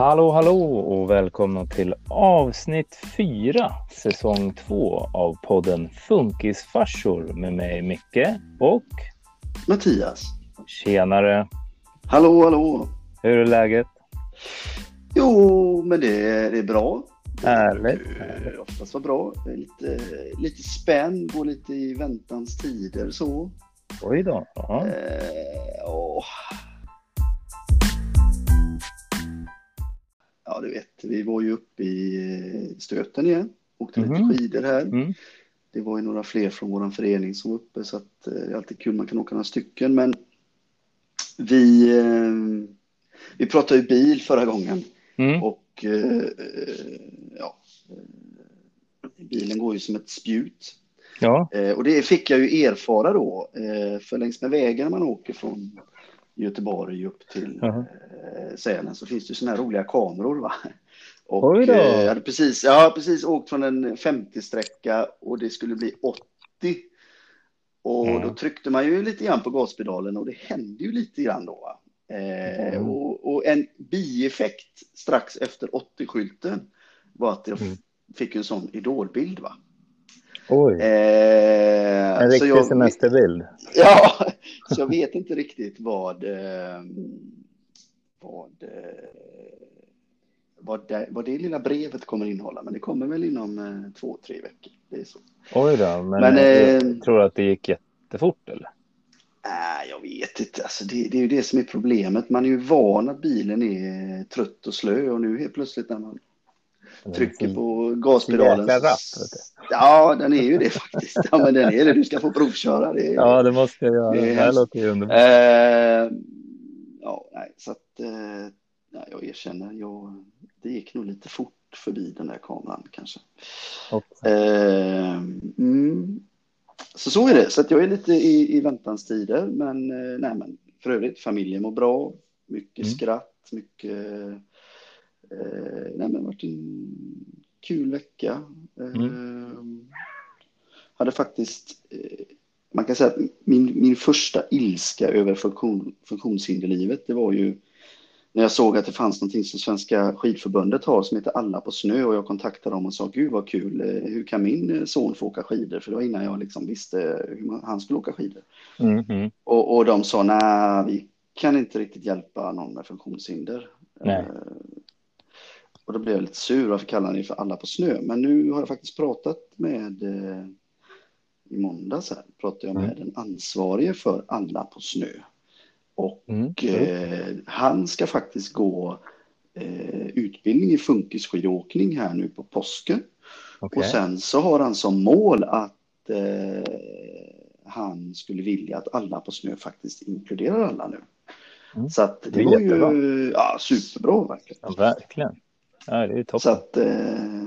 Hallå, hallå och välkomna till avsnitt fyra, säsong två av podden Funkisfarsor med mig Micke och Mattias. Tjenare! Hallå, hallå! Hur är läget? Jo, men det, det är bra. Härligt. Det oftast var bra. Är Lite, lite spänd, går lite i väntans tider så. Oj då. Ja. Eh, åh. Ja, du vet, vi var ju uppe i eh, Stöten igen. Åkte Mhm. lite skidor här. Mm. Det var ju några fler från vår förening som var uppe så att eh, det är alltid kul man kan åka några stycken. Men vi, eh, vi pratade ju bil förra gången Mm. och eh, eh, ja, eh, bilen går ju som ett spjut. Ja. Eh, och det fick jag ju erfara då, eh, för längs med vägen när man åker från Göteborg upp till Jaha. eh, Sälen så finns det sådana här roliga kameror va. Och eh, jag hade precis, jag har precis åkt från en 50-sträcka och det skulle bli 80. Och Mm. då tryckte man ju lite grann på gaspedalen och det hände ju lite grann då. Eh, Mm. och, och en bieffekt strax efter 80-skylten var att jag Mm. fick en sån idolbild va. Oj. Eh, En riktig jag- semesterbild. Ja, så jag vet inte riktigt vad, eh, vad, eh, vad, det, vad det lilla brevet kommer innehålla, men det kommer väl inom eh, två, tre veckor. Det är så. Oj då. Men, Men, eh, eh, tror du att det gick jättefort eller? Nej, jag vet inte. Alltså, det, det är ju det som är problemet. Man är ju van att bilen är trött och slö och nu helt plötsligt när man trycker på gaspedalen. Jäkla rapp. Ja, den är ju det faktiskt. Ja, men den är det. Du ska få provköra. Det är, Ja, det måste jag göra. Det Det här låter ju underbart. Eh, ja, nej, så att eh, nej, jag erkänner, jag, det gick nog lite fort förbi den där kameran kanske. Eh, mm, så så är det, så att jag är lite i, i väntans tider, men, eh, nej, men för övrigt, familjen mår bra, mycket Mm. skratt, mycket, nej men det har varit en kul vecka. Eh, hade faktiskt, eh, man kan säga att min, min första ilska över funktion, funktionshinderlivet, det var ju när jag såg att det fanns någonting som Svenska skidförbundet har som heter Alla på snö och jag kontaktade dem och sa gud vad kul, eh, hur kan min eh, son få åka skidor? För det var innan jag liksom visste hur han skulle åka skidor. Mm, mm. Och, och de sa nej, vi kan inte riktigt hjälpa någon med funktionshinder. Nej. Och då blev jag lite sur, varför kallar ni för Alla på snö? Men nu har jag faktiskt pratat med, eh, i måndags här, pratade jag med Mm. den ansvarige för Alla på snö. Och Mm. eh, han ska faktiskt gå eh, utbildning i funkisskidåkning här nu på påsken. Okej. Och sen så har han som mål att eh, han skulle vilja att alla på snö faktiskt inkluderar alla nu. Mm. Så att det, Det var jättebra. ju ja, superbra verkligen. Ja, verkligen. Ja, det är toppen. Så att, eh,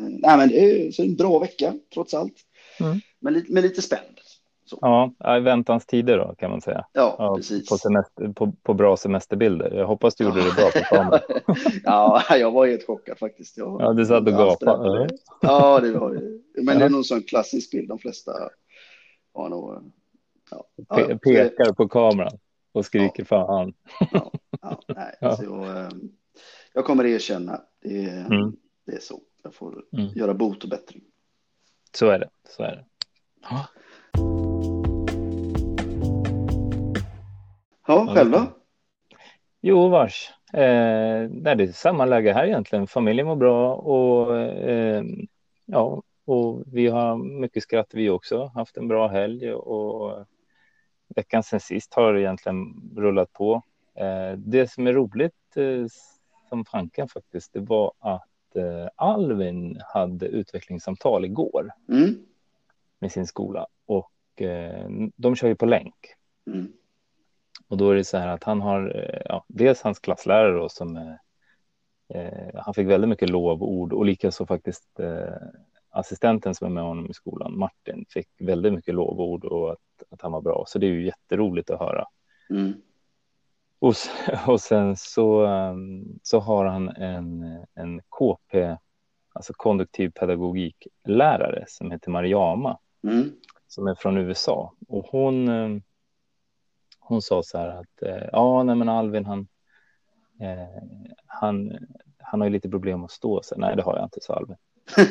nej men det är så en bra vecka trots allt. Mm. Men, lite, men lite spänd. Så. Ja, i väntans tider då kan man säga. Ja, Ja, precis. på, semester, på, på bra semesterbilder. Jag hoppas du gjorde det bra på kameran. ja, jag var helt chockad faktiskt. Jag, Ja, du satt och gapade. Ja, det var det. Men det Ja. är nog en sån klassisk bild. De flesta har nog... Ja, ja, Pe- pekar på kameran och skriker fan. ja, ja, nej, Ja. Så eh, jag kommer erkänna. Det, är- Mm. det är så. Jag får Mm. göra bot och bättring. Så är det. Så är det. Ja. Ja, själv då? Jo, vars. Eh, nej, det är samma läge här egentligen. Familjen mår bra och eh, ja, och vi har mycket skratt vi också. Haft en bra helg och veckan sen sist har egentligen rullat på. Eh, det som är roligt eh, som fanken faktiskt, det var att eh, Alvin hade utvecklingssamtal igår Mm. med sin skola och eh, de kör ju på länk. Mm. Och då är det så här att han har, eh, ja, dels hans klasslärare då som, eh, eh, han fick väldigt mycket lovord och likaså faktiskt eh, assistenten som är med honom i skolan, Martin, fick väldigt mycket lovord och att, att han var bra. Så det är ju jätteroligt att höra. Mm. Och, och sen så, um, så har han en, en KP, alltså konduktiv pedagogiklärare som heter Mariama Mm. som är från USA. Och hon, eh, hon sa så här att eh, ja, nej men Alvin han, eh, han, han har ju lite problem att stå sig. Nej, det har jag inte, sa Albin.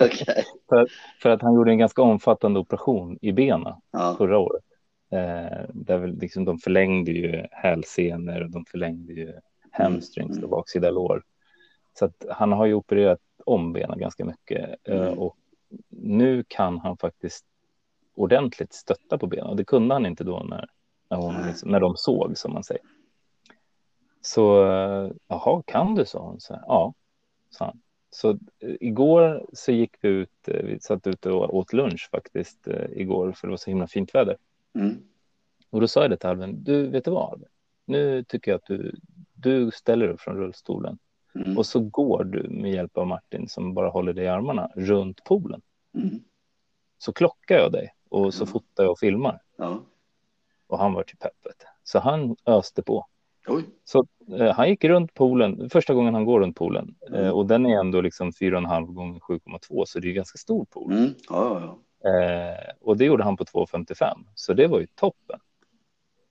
Okej. För, för att han gjorde en ganska omfattande operation i benen Ja. förra året. Eh, där liksom de förlängde ju hälsenor och de förlängde ju hamstrings mm. och baksida lår. Så att han har ju opererat om benen ganska mycket eh, Mm. och nu kan han faktiskt ordentligt stötta på benen och det kunde han inte då när, när, hon, liksom, när de såg som man säger. Så eh, jaha, kan du? sa hon. Så, ja, sa han. Så eh, igår så gick vi ut, vi satt ute och åt lunch faktiskt igår för det var så himla fint väder. Mm. Och då sa jag det till Alvin, du vet du vad Alvin? Nu tycker jag att du, du ställer upp från rullstolen Mm. och så går du med hjälp av Martin som bara håller dig i armarna runt poolen. Mm. Så klockar jag dig och så Mm. fotar jag och filmar. Ja. Och han var till peppet. Så han öste på. Oj. Så eh, han gick runt poolen, första gången han går runt poolen. Mm. Eh, och den är ändå liksom 4,5 gånger 7,2 så det är ganska stor pool. Mm. Ja, ja, ja. Eh, och det gjorde han på 2,55 så det var ju toppen.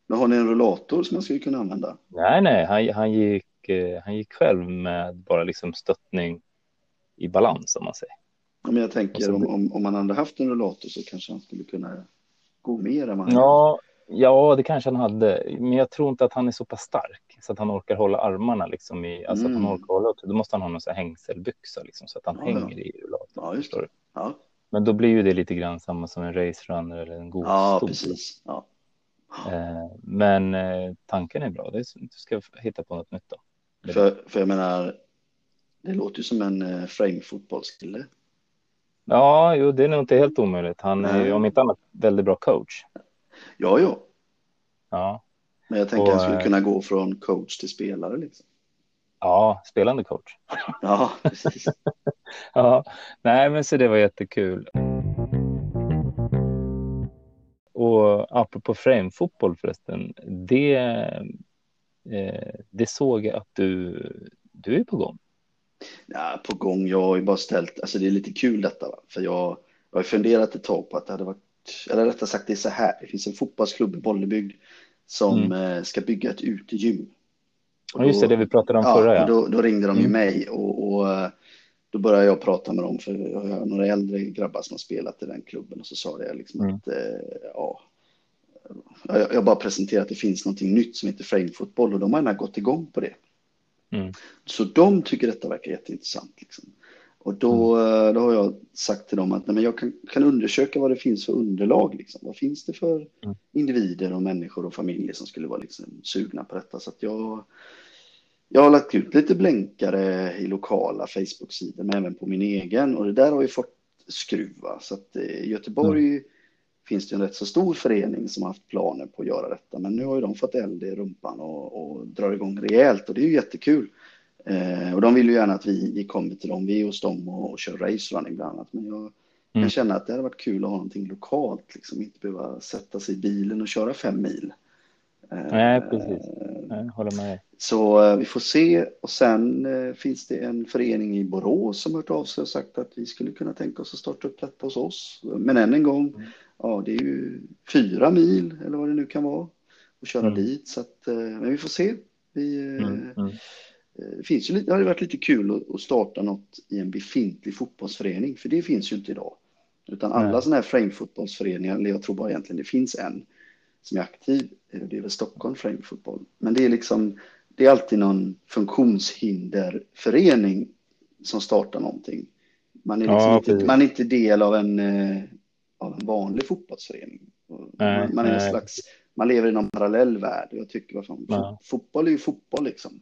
Men har ni en rullator som man skulle kunna använda? Nej, nej, han, han, gick, eh, han gick själv med bara liksom stöttning i balans om man säger. Ja, men jag tänker så- om, om, om man hade haft en rullator så kanske han skulle kunna gå mer än han Ja, ja, det kanske han hade, men jag tror inte att han är så pass stark så att han orkar hålla armarna liksom i, alltså att Mm. han orkar hålla, då måste han ha någon sån här hängselbyxa liksom så att han Ja, hänger ja. i rullatorn. Ja, just det. Ja, Men då blir ju det lite grann samma som en race runner eller en god ja stol. precis. Ja. Eh, men eh, tanken är bra. Du ska hitta på något nytt då. För, för jag menar, det låter ju som en eh, frame-fotbollskille. Ja, jo, det är nog inte helt omöjligt. Han är ju om inte annat väldigt bra coach. Ja, ja. Ja, Men jag tänker Och, att han skulle kunna gå från coach till spelare liksom. ja spelande coach. Ja, precis. Ja, nej, men så det var jättekul. Och apropå framefotboll förresten, det, eh, det såg jag att du, du är på gång. Ja, på gång. Jag har ju bara ställt, alltså det är lite kul detta, va? för jag, jag har funderat ett tag på att det hade varit, eller rättare sagt det är så här, det finns en fotbollsklubb i Bollebygd som eh, ska bygga ett utegym. Och Mm. Ja, just det, det vi pratade om ja, förra. Ja. då, då ringde de ju Mm. mig och, och eh, då började jag prata med dem för jag har några äldre grabbar som har spelat i den klubben och så sa jag liksom Mm. att eh, ja, jag, jag bara presenterat att det finns någonting nytt som heter framefotboll och de har gärna gått igång på det. Mm. Så de tycker detta verkar jätteintressant. Liksom. Och då, Mm. eh, då har jag sagt till dem att nej, men jag kan, kan undersöka vad det finns för underlag. Liksom. Vad finns det för Mm. individer och människor och familjer som skulle vara liksom, sugna på detta. Så att jag, jag har lagt ut lite blänkare i lokala Facebook-sidor men även på min egen och det där har ju fått skruva. Så att eh, i Göteborg Mm. finns det en rätt så stor förening som har haft planer på att göra detta. Men nu har ju de fått eld i rumpan och, och drar igång rejält och det är ju jättekul. Eh, och de vill ju gärna att vi, vi kommer till dem, vi är hos dem och, och kör racerunning bland annat. Men jag kan Mm. känna att det hade varit kul att ha någonting lokalt, liksom inte behöva sätta sig i bilen och köra fem mil. Eh, Nej, precis. Jag håller med. Så eh, vi får se. Och sen eh, finns det en förening i Borås som hört av sig och sagt att vi skulle kunna tänka oss att starta upp detta hos oss. Men än en gång, Mm. ja det är ju fyra mil eller vad det nu kan vara och köra Mm. dit. Så att, eh, men vi får se. Vi, Mm. Mm. det, finns ju det hade varit lite kul att, starta något i en befintlig fotbollsförening, för det finns ju inte idag. Utan alla sådana här framefotbollsföreningar, eller jag tror bara egentligen det finns en som är aktiv, det är väl Stockholm Framefotboll. Men det är liksom, det är alltid någon funktionshinderförening som startar någonting. Man är, liksom Ja, inte, man är inte del av en, eh, av en vanlig fotbollsförening. Nej, man, är en slags, man lever i någon parallell värld. Jag tycker, vad fan, Ja. fot, fotboll är ju fotboll liksom.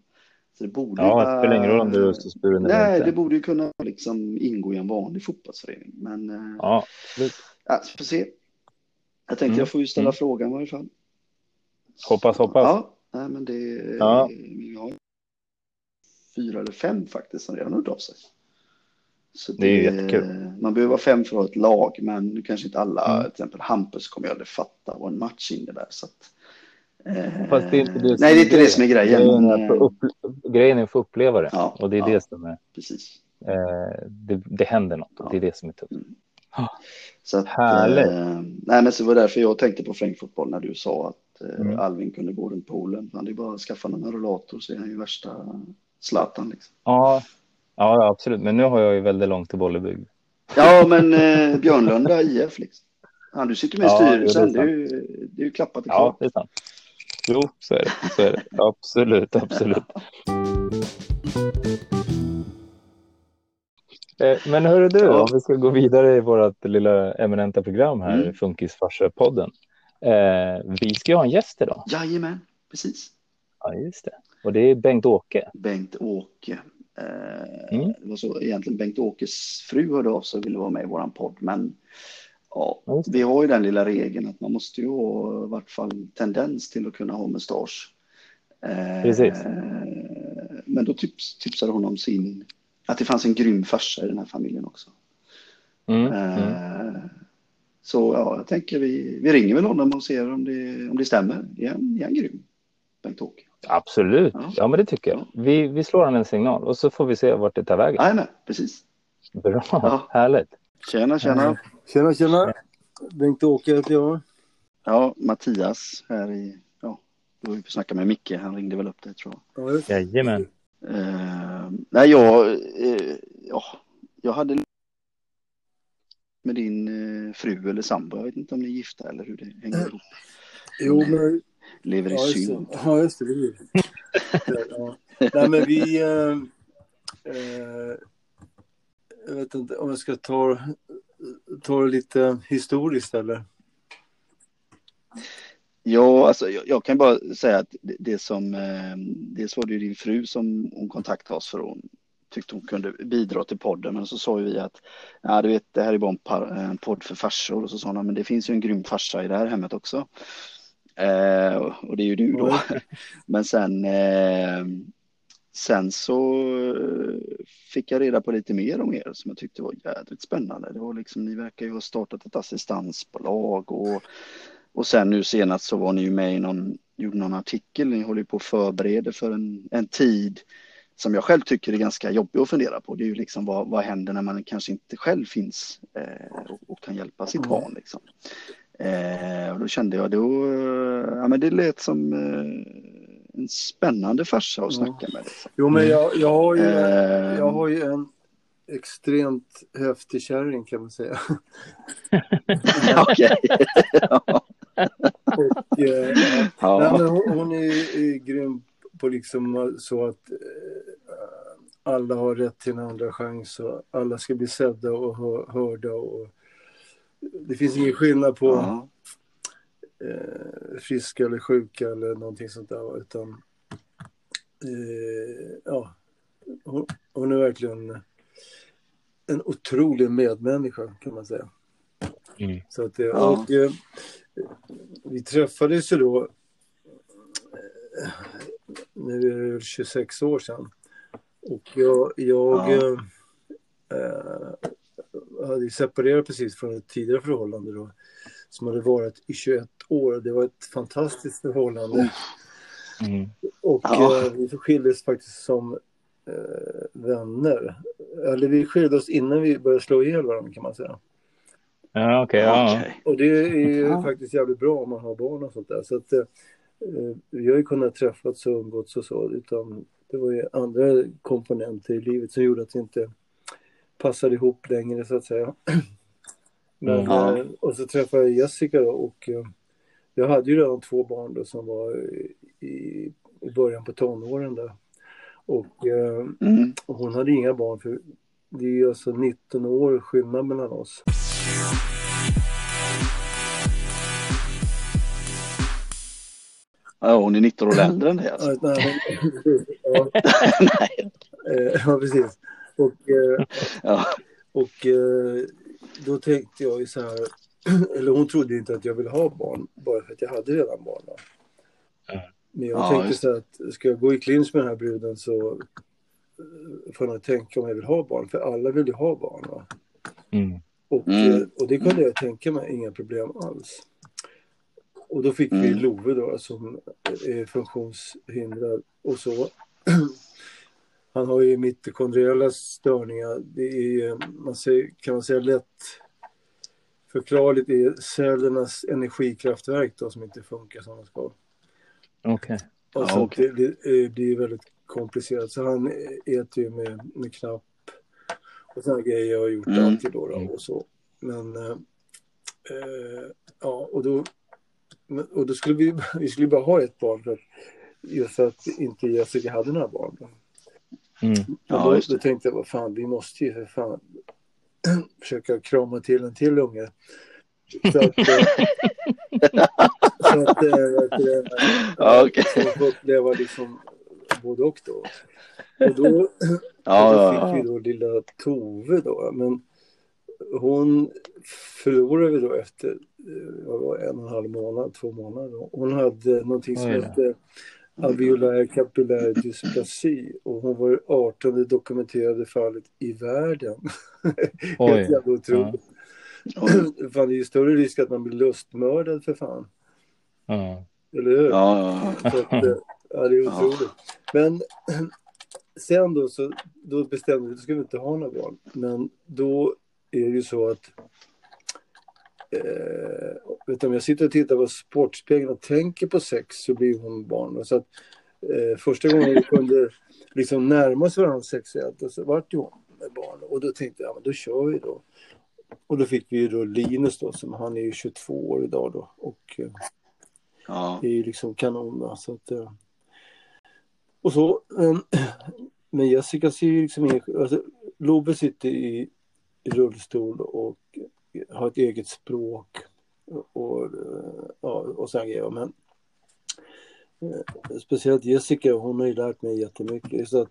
Så det borde Ja, det spelar ingen roll om du är Östersburen eller Nej, inte. det borde ju kunna liksom ingå i en vanlig fotbollsförening. Men eh, Ja, absolut. ja, får se. Jag tänkte Mm, jag får ju ställa mm. frågan i varje fall. Hoppas, hoppas. Ja, nej, men det Ja. vi har fyra eller fem faktiskt som redan har hört av sig. Så Det är ju jättekul. Man behöver vara fem för att ha ett lag, men nu kanske inte alla, Mm. till exempel Hampus kommer ju aldrig fatta vad en match innebär. Så att, eh, Fast det är inte det som nej, det är inte det som är grejen. Grejen men, är, att få eh, upp, grejen är att få uppleva det. Ja, och det är ja. det som är, Precis. eh, det, det händer något. Och Ja. det är det som är tufft. Så att, Härligt. eh, nej, men så var det därför jag tänkte på fotboll när du sa att att mm. Alvin kunde gå runt poolen. Han ju bara skaffat en rullator så är han ju värsta Zlatan. Liksom. Ja, ja, absolut. Men nu har jag ju väldigt långt till Bollebygd. Ja, men eh, Björnlunda IF liksom. Ja, du sitter med i styrelsen. Ja, det, är ju, det är ju klappat och klart. Ja, det är sant. Jo, så är det. Så är det. Absolut, absolut. Eh, men hörru du, om vi ska gå vidare i vårt lilla eminenta program här, mm. Funkisfarsa-podden. Eh, vi ska ju ha en gäst idag. Jajamän, precis. Ja, just det. Och det är Bengt-Åke. Bengt-Åke. Eh, mm. Det var så egentligen Bengt-Åkes fru hörde av sig och ville vara med i våran podd, men ja, vi har ju den lilla regeln att man måste ju ha i vart fall tendens till att kunna ha mustasch. Eh, precis. Men då tips, tipsade hon om sin att det fanns en grym farsa i den här familjen också. Mm, eh, mm. Så ja, jag tänker vi, vi ringer väl honom och ser om det, om det stämmer. Är han, är han grym, Bengt-Åke? Absolut, ja. ja. men det tycker jag. Vi, vi slår han en signal och så får vi se vart det tar vägen. Nej, nej, precis. Bra, ja. härligt. Tjena, tjena. Tjena, tjena. Bengt-Åke heter jag. Ja, Mattias här i, ja, då har vi snackat med Micke, han ringde väl upp dig tror jag. Ja, Jajamän. Uh, nej, jag, uh, ja, jag hade med din uh, fru eller sambo. Jag vet inte om ni är gifta eller hur det hänger ihop. Jo, men... Lever i ja, synd. Ja, just det. det ja. Nej, men vi... jag vet inte om jag ska ta, ta det lite historiskt eller? Ja, alltså jag, jag, kan bara säga att det, det som, eh, dels var det ju din fru som hon kontaktade oss för hon tyckte hon kunde bidra till podden, men så sa ju vi att ja, du vet, det här är bara en, par, en podd för farsor och så sa hon, men det finns ju en grym farsa i det här hemmet också. Eh, och det är ju du då. men sen, eh, sen så fick jag reda på lite mer om er som jag tyckte var jädrigt spännande. Det var liksom, ni verkar ju ha startat ett assistansbolag och och sen nu senast så var ni ju med i någon, gjorde någon artikel, ni håller på att förbereda för en, en tid som jag själv tycker är ganska jobbig att fundera på. Det är ju liksom vad, vad händer när man kanske inte själv finns eh, och, och, kan hjälpa sitt mm. barn. Liksom. Eh, och då kände jag då, ja men det lät som eh, en spännande farsa att snacka med. Liksom. Jo men jag, jag, har ju, eh, jag har ju en extremt häftig kärring kan man säga. Okej. Och, eh, ja. nej, hon, hon är, är grym på liksom så att eh, alla har rätt till en andra chans och alla ska bli sedda och hör, hörda. Och, det finns ingen skillnad på eh, friska eller sjuka eller någonting sånt där. Utan, eh, ja, hon, hon, är verkligen en otrolig medmänniska kan man säga. Mm. Så att, och, eh, vi träffades ju då nu är det 26 år sedan. Och jag, jag ja. eh, hade separerat precis från ett tidigare förhållande då, som hade varit i 21 år. Det var ett fantastiskt förhållande. Mm. Och ja. eh, vi skildes faktiskt som eh, vänner. Eller vi skilde oss innan vi började slå ihjäl varandra kan man säga. Ja, okay, ja. Och det är ju faktiskt jävligt bra om man har barn och sånt där. Så att, vi har ju kunnat träffats och umgåtts och så, utan det var ju andra komponenter i livet som gjorde att det inte passade ihop längre så att säga. Men, mm. eh, och så träffade jag Jessica då och eh, jag hade ju redan två barn då som var i, i början på tonåren där. Och, eh, mm. hon hade inga barn för det är ju alltså 19 år skillnad mellan oss. Ja, hon är 19 år äldre än dig alltså. ja, Nej. Eh, ja, precis. Och, eh, ja. och eh, då tänkte jag ju så här, eller hon trodde inte att jag ville ha barn bara för att jag hade redan barn. Då. Men jag ja, tänkte så att ska jag gå i clinch med den här bruden så får jag tänka om jag vill ha barn, för alla vill ju ha barn. Va? Mm. Och, mm. och det kunde jag tänka mig, inga problem alls. Och då fick mm. vi Love då som är funktionshindrad och så. Han har ju mitokondriella störningar. Det är, man säger, kan man säga lätt förklarligt är cellernas energikraftverk då, som inte funkar som de ska. Okej. Okay. Och så okay. det, det, blir väldigt komplicerat. Så han äter ju med, med knapp och sådana grejer. Jag har gjort mm. alltid då, då mm. och så. Men eh, eh, ja, och då, och då skulle vi, vi skulle bara ha ett barn för att, just för att inte Jessica hade några barn. Mm. Ja, då, då, tänkte jag, vad fan, vi måste ju för fan försöka krama till en till unge. Så att, eh, så att, äh, ja, okay. så att uppleva liksom både och då. Och då, ja, då fick vi då lilla Tove då. Men hon förlorade vi då efter var en och en halv månad, två månader. Hon hade någonting som hette alveolär kapillär dysplasi och hon var det 18 dokumenterade fallet i världen. Helt jävla otroligt. Ja. fan, det är ju större risk att man blir lustmördad för fan. Ja. Eller hur? Ja, ja. Så att, eh, ja det är otroligt. Men sen då så då bestämde vi att vi inte ha några barn. Men då är det ju så att eh, vet du, om jag sitter och tittar på Sportspegeln och tänker på sex så blir hon barn. Så att, eh, första gången vi kunde liksom närma oss varandra sexuellt så vart hon med barn. Och då tänkte jag, ja, men då kör vi då. Och då fick vi ju då Linus då, som han är ju 22 år idag då. Och eh, ja. det är ju liksom kanon. Då, så att, eh, och så, men Jessica ser ju liksom alltså, Love sitter i, i rullstol och har ett eget språk och, ja, och sådana grejer. Men eh, speciellt Jessica, hon har ju lärt mig jättemycket. Så att,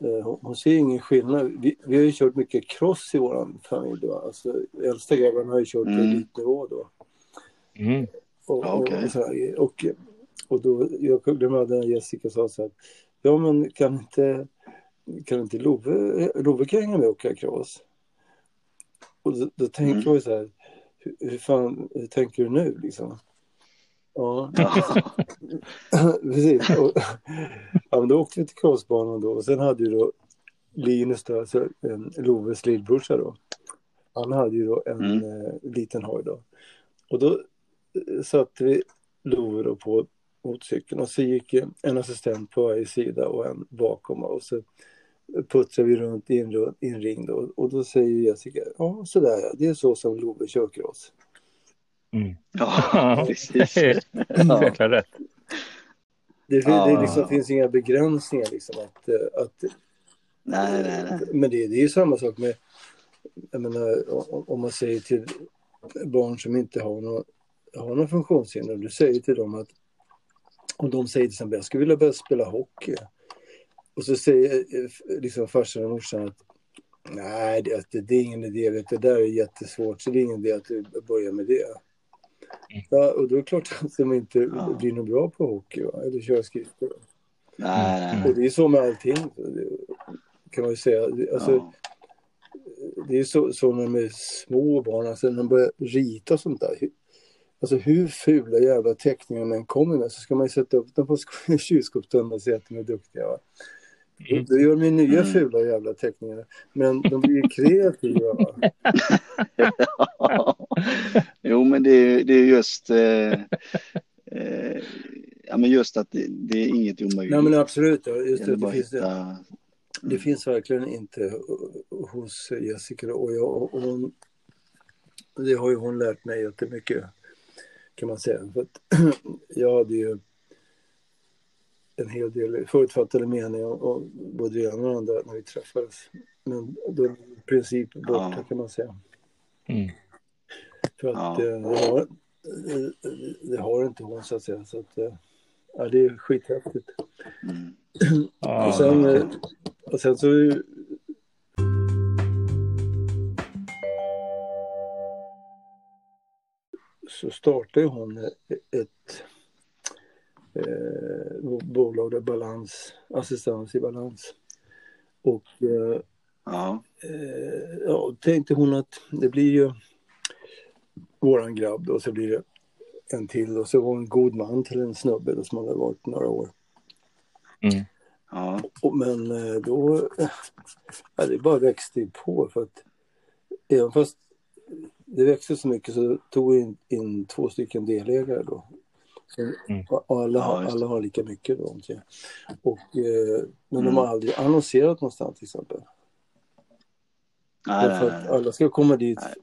eh, hon, hon ser ingen skillnad. Vi, vi, har ju kört mycket cross i vår familj. Då. Alltså, äldsta grabben har ju kört mm. elitnivå då. Mm. Och, och, okay. och, så och, och då, jag glömde när Jessica sa så här, ja men kan inte, kan inte Love, Love kan hänga med och åka cross? Och då, då tänker mm. man ju så här, hur, hur fan hur tänker du nu liksom? Ja, precis. Och, ja, men då åkte vi till crossbanan då och sen hade ju då Linus, då, alltså, en, Loves lillbrorsa då. Han hade ju då en mm. eh, liten hoj då. Och då eh, satte vi Love då på motorcykeln och så gick en assistent på varje sida och en bakom och så puttrar vi runt i en, i en ring då, och då säger Jessica, ja sådär ja, det är så som Love kör cross. Mm. Ja, precis. Jäkla rätt. Det, det, det liksom, finns inga begränsningar liksom att, att nej, nej, nej. Men det, det är ju samma sak med, jag menar, om man säger till barn som inte har någon, har någon funktionshinder, du säger till dem att om de säger till exempel, jag skulle vilja börja spela hockey. Och så säger eh, liksom farsan och morsan att nej, det, det, det är ingen idé, vet, det där är jättesvårt, så det är ingen idé att du börjar med det. Mm. Ja, och då är det klart att de inte ja. blir något bra på hockey va? eller köra skridskor. Nej, nej, nej. Och det är så med allting, kan man ju säga. Alltså, ja. Det är så, så med små barn, alltså när de börjar rita och sånt där. Alltså hur fula jävla teckningar man kommer med så ska man ju sätta upp dem på kylskåpsdörren och säga att de är duktiga. Va? Mm. Då gör de nya mm. fula jävla teckningar. Men de blir ju kreativa. ja. Jo, men det är, det är just... Eh, eh, ja, men just att det, det, är inget omöjligt. Nej, men absolut. Just det, det, finns, det, det finns verkligen inte hos Jessica och jag. Och hon, det har ju hon lärt mig jättemycket, kan man säga. För att jag hade ju en hel del förutfattade meningar om både det ena och det andra när vi träffades. Men då är i princip borta ja. kan man säga. Mm. För att ja. Eh, det, har, eh, det har inte hon så att säga. Så att, eh, ja, det är skithäftigt. Mm. och, sen, och sen så så startade hon ett eh, bolag där balans, assistans i balans. Och eh, ja. Eh, ja, tänkte hon att det blir ju våran grabb då, så blir det en till och så var hon en god man till en snubbe då, som hade varit några år. Mm. Ja. Och, men eh, då, ja, det bara växte på för att även fast det växte så mycket så tog vi in, in två stycken delägare då. Så, mm. alla, har, alla har lika mycket då. Och, eh, men de har mm. aldrig annonserat någonstans till exempel. Nej, för att alla ska komma dit nej.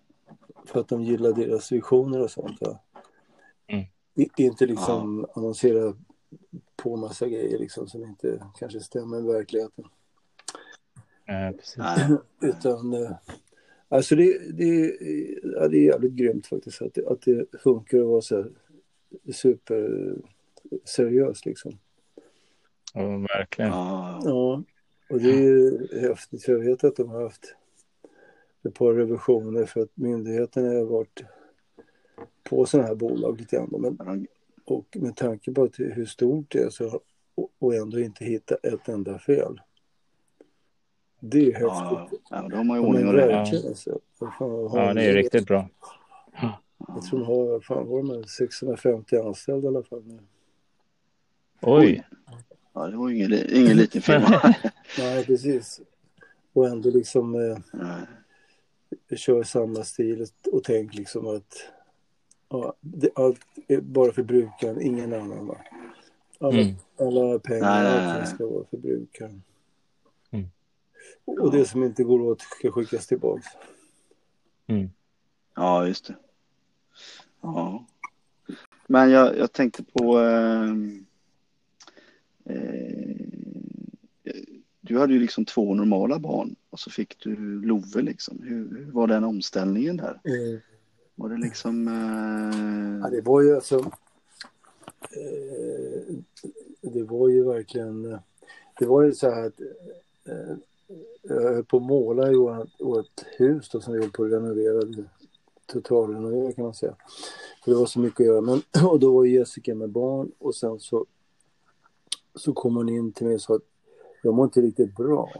för att de gillar deras visioner och sånt. Va? Mm. Inte liksom ja. annonsera på massa grejer liksom som inte kanske stämmer med verkligheten. Ja, precis. Utan, eh, alltså det, det, ja, det är jävligt grymt faktiskt att det, att det funkar att vara så här superseriös liksom. Ja, verkligen. Ja, och det är häftigt. För jag vet att de har haft ett par revisioner för att myndigheterna har varit på sådana här bolag lite grann. Men, och med tanke på att hur stort det är så, och ändå inte hitta ett enda fel. Det är häftigt. Ja, då har man ju ordning och reda. Alltså. Ja, det är riktigt bra. Jag tror de har, fan var de 650 anställda i alla fall nu. Oj! Ja, det var ingen, ingen liten firma. Nej, precis. Och ändå liksom eh, kör samma stil och tänk liksom att ja, det, allt är bara för brukaren, ingen annan. Va? Alla, mm. alla pengar, nej, allting ska vara för brukaren. Mm. Och det som inte går åt ska skickas tillbaks. Mm. Ja, just det. Ja. Men jag, jag tänkte på... Eh, eh, du hade ju liksom två normala barn och så fick du Love liksom. Hur, hur var den omställningen där? Mm. Var det liksom... Eh... Ja, det var ju alltså... Eh, det var ju verkligen... Det var ju så här att... Eh, jag höll på att måla i vårt hus då, som vi höll på att renovera totalrenovera kan man säga. För det var så mycket att göra. Men, och då var Jessica med barn och sen så, så kom hon in till mig och sa att jag mår inte riktigt bra.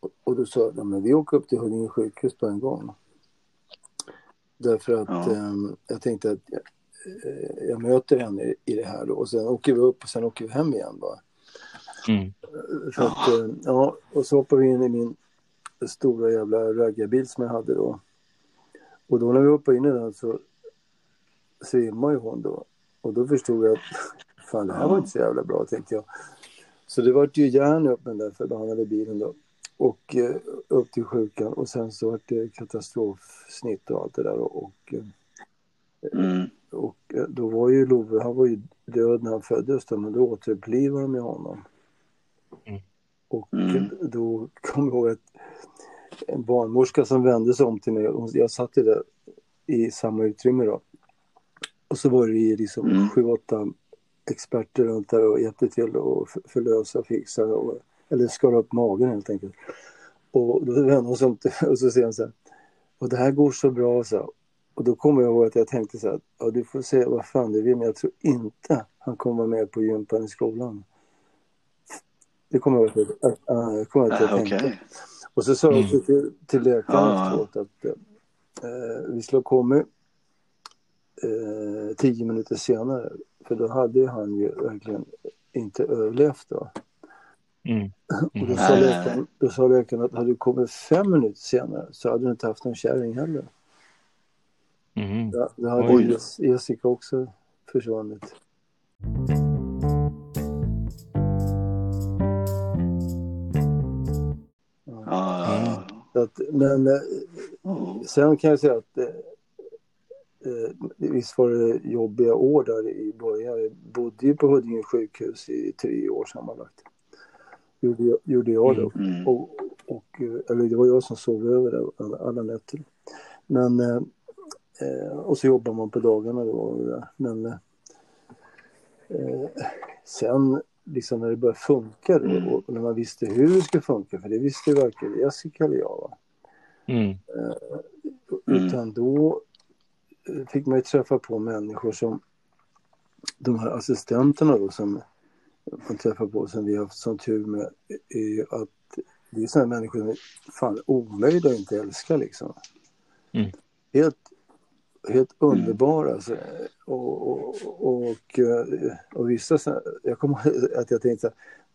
Och, och då sa jag, men vi åker upp till Huddinge sjukhus på en gång. Därför att ja. eh, jag tänkte att eh, jag möter henne i, i det här då och sen åker vi upp och sen åker vi hem igen bara. Mm. För att, eh, ja, och så hoppar vi in i min stora jävla raggarbil som jag hade då. Och då när vi hoppade in i den så svimmade ju hon då. Och då förstod jag att fan det här var inte så jävla bra tänkte jag. Så det var ju järn upp den där förbannade bilen då. Och eh, upp till sjukan och sen så var det katastrofsnitt och allt det där. Och, och, eh, mm. och eh, då var ju Love, han var ju död när han föddes då, men då återupplivade de ju honom. Mm. Och mm. då kom jag ihåg att en barnmorska som vände sig om till mig. Jag satt där i samma utrymme då. Och så var det liksom mm. sju, åtta experter runt där och hjälpte till att förlösa och fixa. Och, eller skala upp magen helt enkelt. Och då vände hon sig om till och så säger hon så här. Och det här går så bra så. Och då kommer jag ihåg att jag tänkte så här. Ja, du får säga vad fan du vill men jag tror inte han kommer vara med på gympan i skolan. Det kommer jag ihåg att, jag, kommer att jag tänkte. Och så sa jag också mm. till, till läkaren ah. efteråt att eh, vi skulle ha kommit eh, tio minuter senare. För då hade han ju verkligen inte överlevt då. Mm. Och då sa, läkaren, då sa läkaren att hade du kommit fem minuter senare så hade du inte haft någon kärring heller. Mm. Då, då hade Oj. Jessica också försvunnit. Att, men mm. sen kan jag säga att eh, eh, visst var det jobbiga år där i början. Jag bodde ju på Huddinge sjukhus i tre år sammanlagt. Gjorde jag, gjorde jag då. Mm. mm. Och, och, eller det var jag som sov över där alla, alla nätter. Men, eh, och så jobbar man på dagarna då. Men eh, sen liksom när det började funka då, mm. och när man visste hur det skulle funka, för det visste varken Jessica eller jag. Va? Mm. Uh, utan då fick man ju träffa på människor som de här assistenterna då som man träffar på som vi har haft sån tur med är att det är sådana människor som är fan omöjliga att inte älska liksom. Mm. Helt, helt underbara. Alltså. Och, och, och, eh, och vissa, jag kommer att jag tänkte,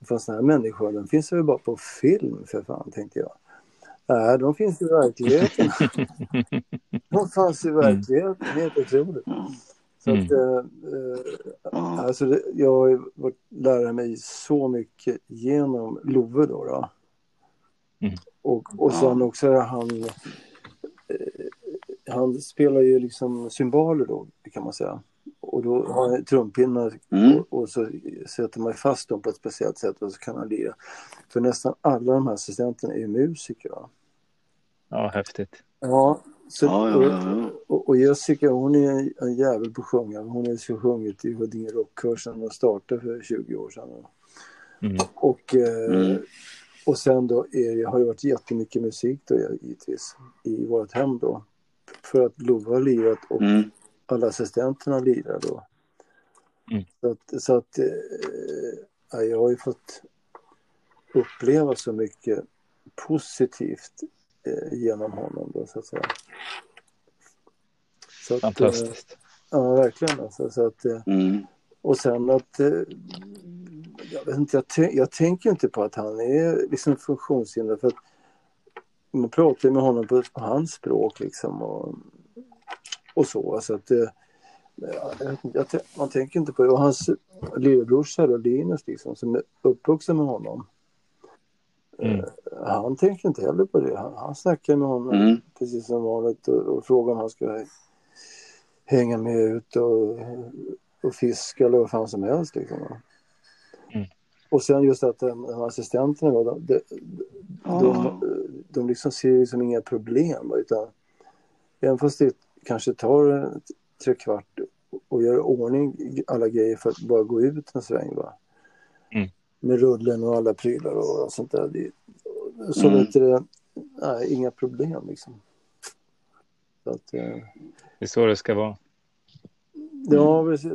fast sådana här människor, den finns väl bara på film för fan, tänkte jag. Nej, de finns i verkligheten. de fanns i mm. verkligheten, helt otroligt. Så att, mm. eh, alltså det, jag har varit lära mig så mycket genom Love då. då. Mm. Och, och sen också han, eh, han spelar ju liksom symboler då kan man säga. Och då har han trumpinnar mm. och, och, så sätter man fast dem på ett speciellt sätt och så kan han lira. För nästan alla de här assistenterna är ju musiker. Va? Ja, häftigt. Ja, så, ja, ja, ja. Och, och, Jessica hon är en jävel på att sjunga. Hon har så sjungit i Huddinge Rockkör sedan hon startade för 20 år sedan. Mm. Och, eh, mm. och sen då är, har det varit jättemycket musik då givetvis i vårt hem då. För att Lova har lirat och mm. alla assistenterna lirar då. Mm. Så att, så att eh, jag har ju fått uppleva så mycket positivt eh, genom honom då så att säga. Så att, Fantastiskt. Eh, ja, verkligen. Alltså, så att, eh, mm. Och sen att eh, jag, vet inte, jag, jag, tänker inte på att han är liksom funktionshindrad för att man pratar med honom på, på hans språk liksom och, och så. Alltså att, eh, jag, man tänker inte på det. Och hans lillebrorsa Linus liksom, som är uppvuxen med honom. Mm. Eh, han tänker inte heller på det. Han, han snackar med honom mm. precis som vanligt och, och frågar om han ska hänga med ut och, och fiska eller vad fan som helst. Liksom. Och sen just att de, de assistenterna då, de, de, de, de liksom ser liksom inga problem. Utan även fast det kanske tar tre kvart och gör ordning alla grejer för att bara gå ut en sväng. Va? Mm med rullen och alla prylar och sånt där. Det, så mm. vet du, nej, inga problem liksom. Så att, eh, det är så det ska vara. Ja, mm. precis.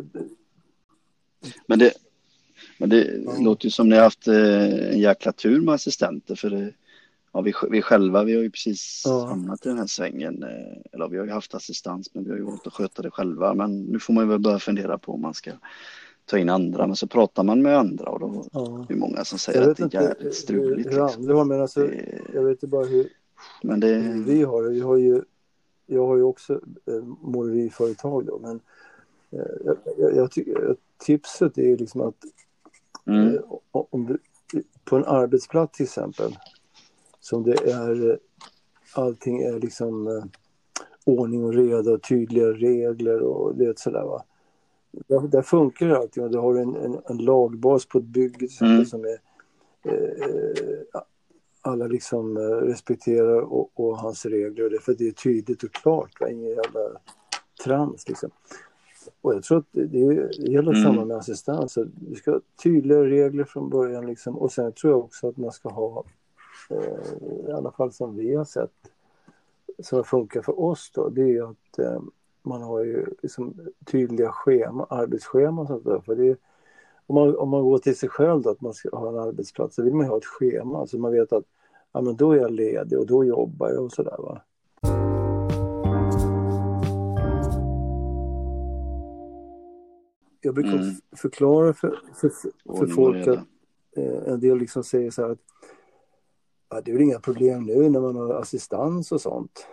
Men det, men det ja. låter ju som ni har haft eh, en jäkla tur med assistenter för det, ja, vi, vi själva vi har ju precis ja. hamnat i den här svängen. Eh, eller vi har ju haft assistans men vi har ju valt att sköta det själva. Men nu får man ju väl börja fundera på om man ska ta in andra. Men så pratar man med andra och då ja. är det många som säger att det är jävligt struligt. Hur liksom. andra men alltså, det... jag vet inte bara hur, men det... vi har det. Vi har ju, jag har ju också eh, måleriföretag då, men eh, jag, jag, jag tipset är liksom att mm. eh, om du, på en arbetsplats till exempel som det är eh, allting är liksom eh, ordning och reda och tydliga regler och det sådär va. Där, där funkar det alltid och du har en, en, en lagbas på ett bygge mm. som är eh, alla liksom respekterar och, och, hans regler och det, för det är tydligt och klart, va? ingen jävla trams liksom. Och jag tror att det, det gäller mm. samma med assistans. Du ska ha tydliga regler från början liksom. och sen tror jag också att man ska ha, eh, i alla fall som vi har sett, som funkar för oss då, det är att eh, man har ju liksom tydliga schema, arbetsscheman sånt där. För det, om, man, om man går till sig själv då, att man ska ha en arbetsplats, så vill man ha ett schema så man vet att ja, men då är jag ledig och då jobbar jag och sådär. Jag brukar mm. förklara för, för, för folk att eh, en del liksom säger så här att ja, det är väl inga problem nu när man har assistans och sånt.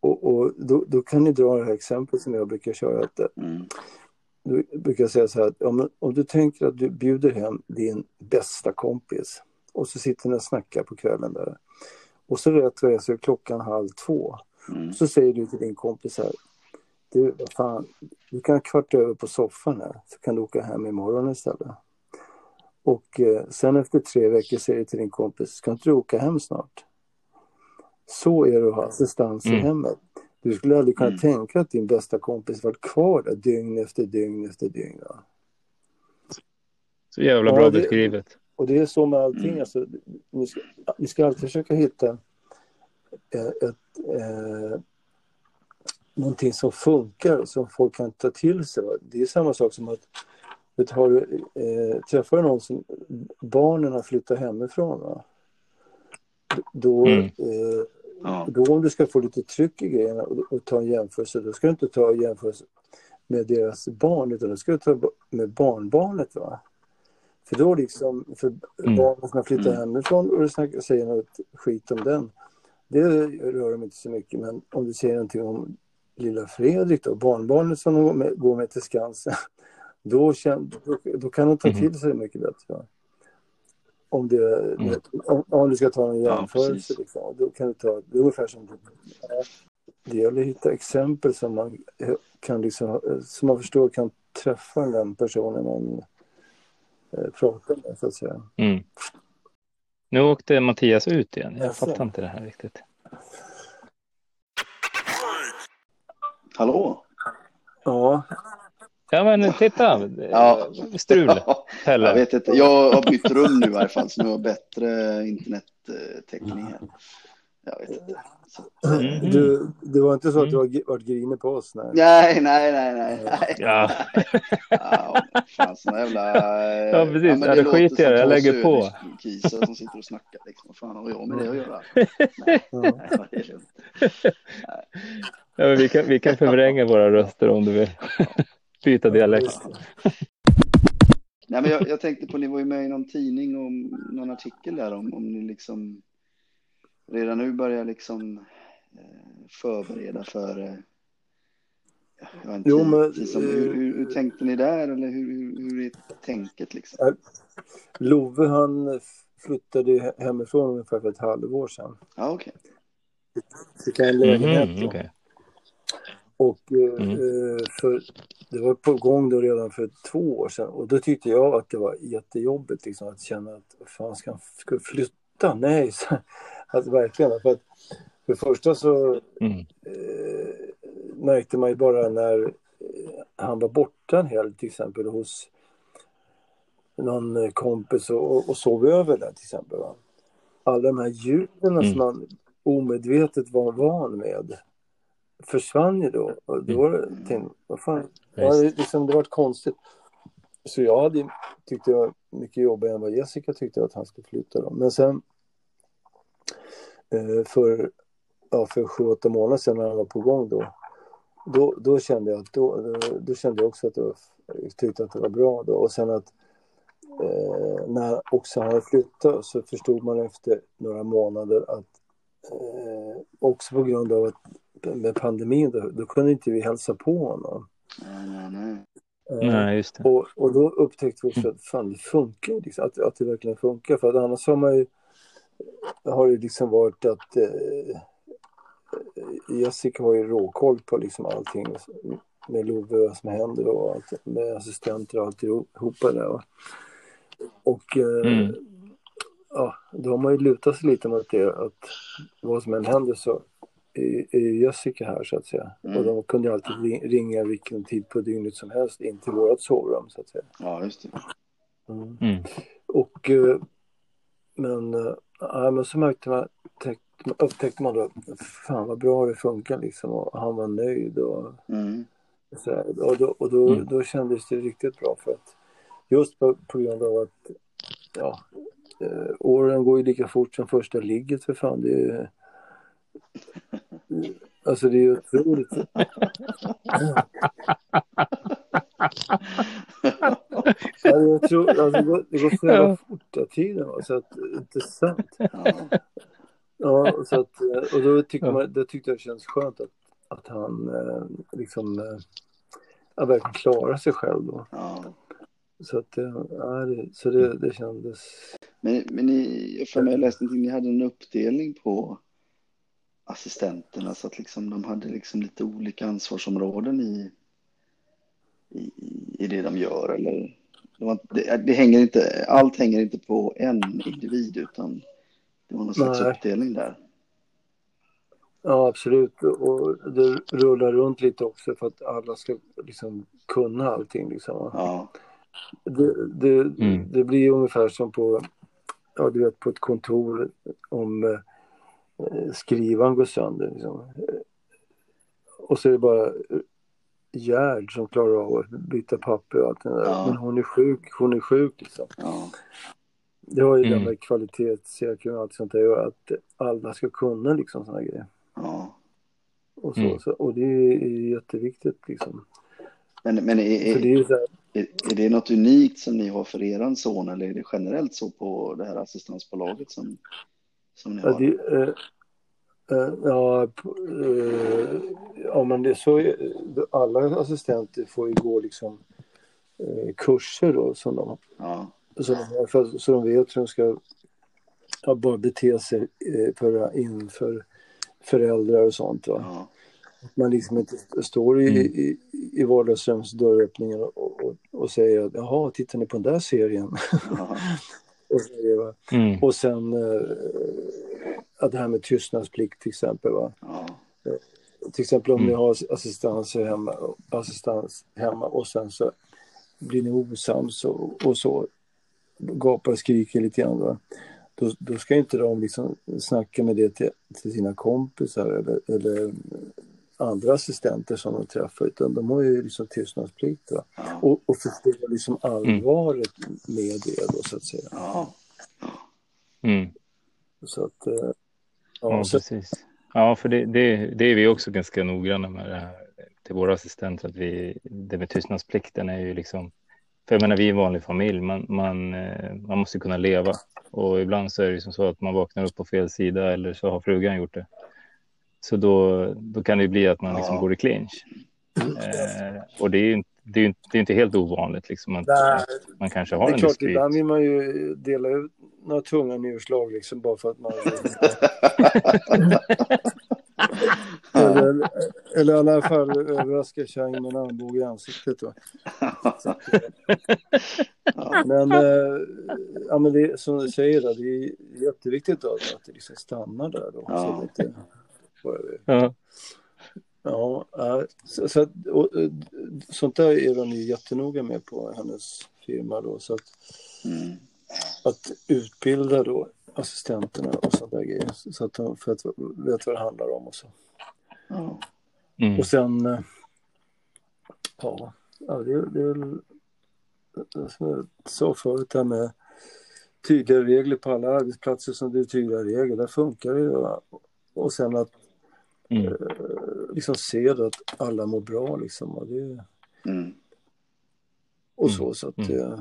Och, och då, då, kan ni dra det här exemplet som jag brukar köra. Att, mm. Då brukar jag säga så här att om, om du tänker att du bjuder hem din bästa kompis och så sitter ni och snackar på kvällen där. Och så rätt vad så är klockan halv två. Mm. Så säger du till din kompis här. Du, fan, du kan kvarta över på soffan här så kan du åka hem imorgon istället. Och eh, sen efter tre veckor säger du till din kompis, ska inte du åka hem snart? Så är det att ha assistans mm. i hemmet. Du skulle aldrig kunna mm. tänka att din bästa kompis varit kvar där dygn efter dygn efter dygn. Va? Så jävla bra ja, det, beskrivet. Och det är så med allting. Mm. Alltså, ni, ska, ni ska alltid försöka hitta ett, ett, eh, någonting som funkar, som folk kan ta till sig. Va? Det är samma sak som att vet, har du, eh, träffar du någon som barnen har flyttat hemifrån. Va? Då, mm. eh, ja. då om du ska få lite tryck i grejerna och, och, ta en jämförelse, då ska du inte ta en jämförelse med deras barn, utan då ska du ta med barnbarnet. Va? För då liksom, för mm. barnen som har flyttat mm. hemifrån och du snackar, säger något skit om den, det rör dem inte så mycket. Men om du säger någonting om lilla Fredrik då, barnbarnet som går med, går med till Skansen, då, känner, då, då, kan de ta mm. till sig mycket bättre. Om, det, mm. om, om, du ska ta en jämförelse, ja, liksom, då kan du ta, det är ungefär som det gäller att hitta exempel som man kan liksom, som man förstår kan träffa den personen man eh, pratar med, så att säga. Mm. Nu åkte Mattias ut igen. Jag fattar inte det här riktigt. Hallå? Ja. Ja men titta, ja. strul, Pelle. Jag vet inte, jag har bytt rum nu i varje fall så nu har jag bättre internettäckning här. Jag vet inte. Mm. Du, det var inte så att du var, var grinig på oss? Nej, nej, nej, nej. nej. Ja. ja fan, såna jävla... Ja, precis. Ja, men det ja, skiter jag Jag lägger på. Kisar som sitter och snackar. Liksom. Vad fan har jag med det att göra? nej, nej, det är lugnt. Ja, men vi, kan, vi kan förvränga våra röster om du vill byta dialekt. Nej, men jag, jag, tänkte på, ni var ju med i någon tidning om någon artikel där om, om ni liksom redan nu börjar liksom eh, förbereda för eh, jag inte, jo, men, liksom, hur, hur, hur, tänkte ni där eller hur, hur, hur är tänket liksom? Love han flyttade hemifrån ungefär för ett halvår sedan. Ja, okej. Okay. Fick en lägenhet mm, okay. Och eh, mm. för det var på gång då redan för två år sedan och då tyckte jag att det var jättejobbigt liksom att känna att fan ska han flytta? Nej, så, alltså verkligen. För, att, för det första så mm. eh, märkte man ju bara när eh, han var borta en helg till exempel hos någon kompis och, och sov över där till exempel. Va? Alla de här ljuden mm. som man omedvetet var van med försvann ju då. Och då var det, mm. tänkte, vad fan, ja, det, liksom, det var konstigt. Så jag hade, tyckte var mycket jobbigare än vad Jessica tyckte att han skulle flytta. Då. Men sen eh, för, ja, för sju, åtta månader sedan när han var på gång då, då, då kände jag att då, då, då kände jag också att det var, jag tyckte att det var bra då. Och sen att eh, när också han flyttat så förstod man efter några månader att eh, också på grund av att med pandemin, då, då kunde inte vi hälsa på honom. Nej, nej, nej. Eh, nej, just det. Och, och då upptäckte vi också att fan, det funkar, liksom, att, att det verkligen funkar. För att annars har man ju, har det liksom varit att eh, Jessica har ju råkoll på liksom allting med Love och vad som händer och allt, med assistenter och alltihopa där. Va? Och eh, mm. ja, då har man ju lutat sig lite mot det att vad som än händer så är Jessica här så att säga. Mm. Och de kunde alltid ringa vilken tid på dygnet som helst in till vårt sovrum så att säga. Ja, just det. Mm. Mm. Och eh, men, äh, men så märkte man, upptäckte man då, fan vad bra det funkar liksom och han var nöjd och mm. så här, och, då, och då, mm. då kändes det riktigt bra för att just på, på grund av att ja, äh, åren går ju lika fort som första ligget för fan. Det är, Alltså det är ju otroligt. ja, jag tror, alltså, det, går, det går så jävla fort av tiden. Va? Så att, intressant. Ja, så att, och då, tyckte man, då tyckte jag det kändes skönt att, att han eh, liksom eh, verkligen klarar sig själv då. Ja. Så att, ja, det, så det, det kändes... Men, men ni, jag för mig läste någonting, ni hade en uppdelning på assistenterna så att liksom de hade liksom lite olika ansvarsområden i, i, i det de gör eller det, det, hänger inte, allt hänger inte på en individ utan det var någon slags Nej. uppdelning där. Ja, absolut. Och det rullar runt lite också för att alla ska liksom kunna allting. Liksom. Ja. Det, det, mm. det blir ungefär som på, ja, du vet, på ett kontor om eh, Eh, skrivan går sönder. Liksom. Och så är det bara Gerd som klarar av att byta papper och allt det där. Ja. Men hon är sjuk, hon är sjuk liksom. Ja. Det har ju mm. det med kvalitetssäkring och allt sånt där att alla ska kunna liksom sådana grejer. Ja. Och, så, mm. så, och det är jätteviktigt liksom. Men, men är, är, det är, här... är, är, det något unikt som ni har för er son eller är det generellt så på det här assistansbolaget som som ni har? Ja, det, Uh, ja, uh, ja, men det är så. Alla assistenter får ju gå liksom uh, kurser då som de, ja. så, de, för, så de vet hur de ska ja, bara bete sig för, inför föräldrar och sånt. Va? Ja. Man liksom inte står i, mm. i, i vardagsrumsdörröppningen och, och, och säger att jaha, tittar ni på den där serien? Ja. och, mm. och sen det här med tystnadsplikt till exempel. Va? Ja. Eh, till exempel om mm. ni har assistans hemma, assistans hemma och sen så blir ni osams och, och så gapar och skriker lite grann. Va? Då, då ska inte de liksom snacka med det till, till sina kompisar eller, eller andra assistenter som de träffar utan de har ju liksom tystnadsplikt va? och, och förstår liksom allvaret mm. med det då så att säga. Ja, mm. så att, eh, ja, så... precis. Ja, för det, det, det, är vi också ganska noggranna med det här till våra assistenter att vi, det med tystnadsplikten är ju liksom, för jag menar vi är en vanlig familj, man, man, eh, man måste kunna leva och ibland så är det som så att man vaknar upp på fel sida eller så har frugan gjort det. Så då, då kan det bli att man liksom ja. går i clinch. Eh, och det är ju det är, det är inte helt ovanligt liksom att, att man kanske har en. Det är klart, ibland vill man ju dela ut några tunga njurslag liksom bara för att man... eller, eller i alla fall överraska kärringen med en armbåge i ansiktet. Va? men, äh, ja, men det, som du säger, då, det är jätteviktigt då, att det liksom stannar där. Då, ja. så det. Ja, så, så och, sånt där är de ju jättenoga med på hennes firma då. Så att, mm. att utbilda då assistenterna och sånt där grejer. Så att de för att vet vad det handlar om och så. Mm. Och sen, eh, ja, ja det, det är väl som jag sa förut det här med tydliga regler på alla arbetsplatser som det är tydliga regler. Där funkar det ju. Och sen att Mm. Eh, liksom ser att alla mår bra liksom. Och, det, mm. och så, mm. så att... Mm. Eh,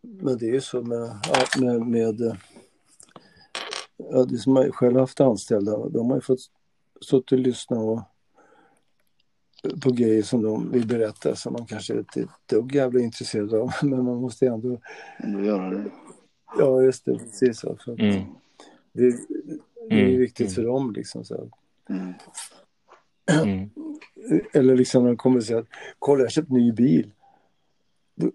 men det är ju så med, med, med ja, det som jag själv haft anställda, de har ju fått stått och lyssna och på grejer som de vill berätta som man kanske är ett dugg jävla intresserad av. Men man måste ändå... Ändå göra det. Ja, just det. Precis. Så. För mm. det, det, är mm. viktigt för dem liksom. Så. Mm. mm. Eller liksom när de kommer och säger att kolla jag har köpt ny bil.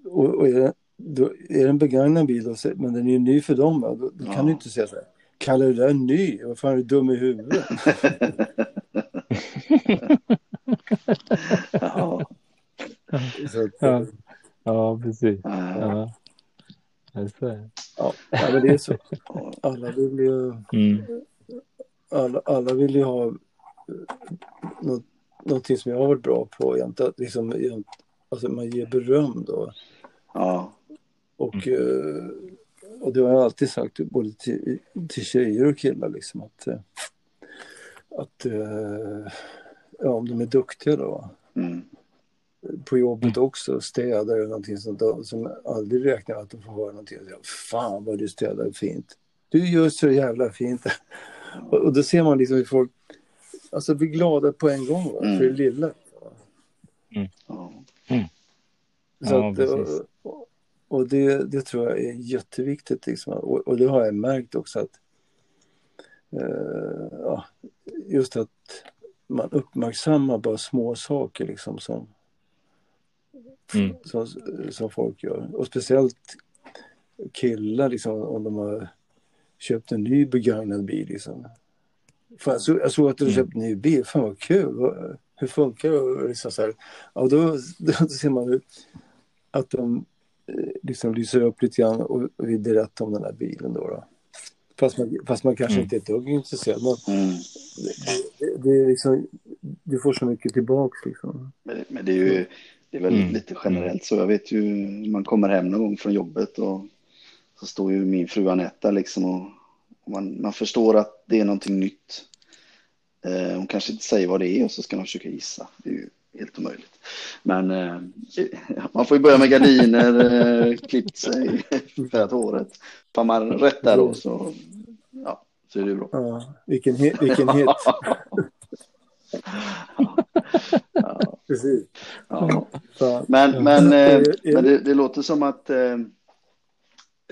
Och, och är, det, då, är det en begagnad bil då, men den är ju ny för dem. Då, då ja. kan du inte säga så här. Kallar du det ny? Vad fan är du dum i huvudet? ja. ja. ja, precis. Ja. Ja, men det är så. Alla vill ju, mm. alla, alla vill ju ha något, någonting som jag har varit bra på. Liksom, jämt, alltså man ger beröm då. Ja. Och, mm. och det har jag alltid sagt både till, till tjejer och killar liksom att, att ja, om de är duktiga då. Mm. På jobbet också, städare eller någonting sånt där, som aldrig räknar att de får höra någonting. Fan vad du städar fint. Du gör så jävla fint. Och, och då ser man liksom hur folk alltså, blir glada på en gång va? Mm. för det lilla. Mm. Mm. Så ja, att, och, och det, det tror jag är jätteviktigt. Liksom. Och, och det har jag märkt också att uh, ja, just att man uppmärksammar bara små saker liksom som, mm. som, som folk gör. Och speciellt killar liksom om de har köpt en ny begagnad bil liksom. Fan, så, jag såg att du har mm. köpt en ny bil, fan vad kul. Hur funkar det? Liksom så här. Ja, då, då ser man att de eh, liksom lyser upp lite grann och vill berätta om den här bilen då. då. Fast man, fast man kanske mm. inte är ett dugg intresserad. Men mm. det, det, är liksom, du får så mycket tillbaks liksom. Men, men det är ju det är väl mm. lite generellt så. Jag vet ju man kommer hem någon gång från jobbet och så står ju min fru Anetta liksom och, och man, man förstår att det är någonting nytt. Eh, hon kanske inte säger vad det är och så ska man försöka gissa. Det är ju helt omöjligt. Men eh, man får ju börja med gardiner, eh, klippt sig, färgat håret. Tar man rätt där då så, ja, så är det bra. Ja, vilken, hit, vilken hit. ja. Precis. Ja. Men, men, eh, men det, det, låter som att eh,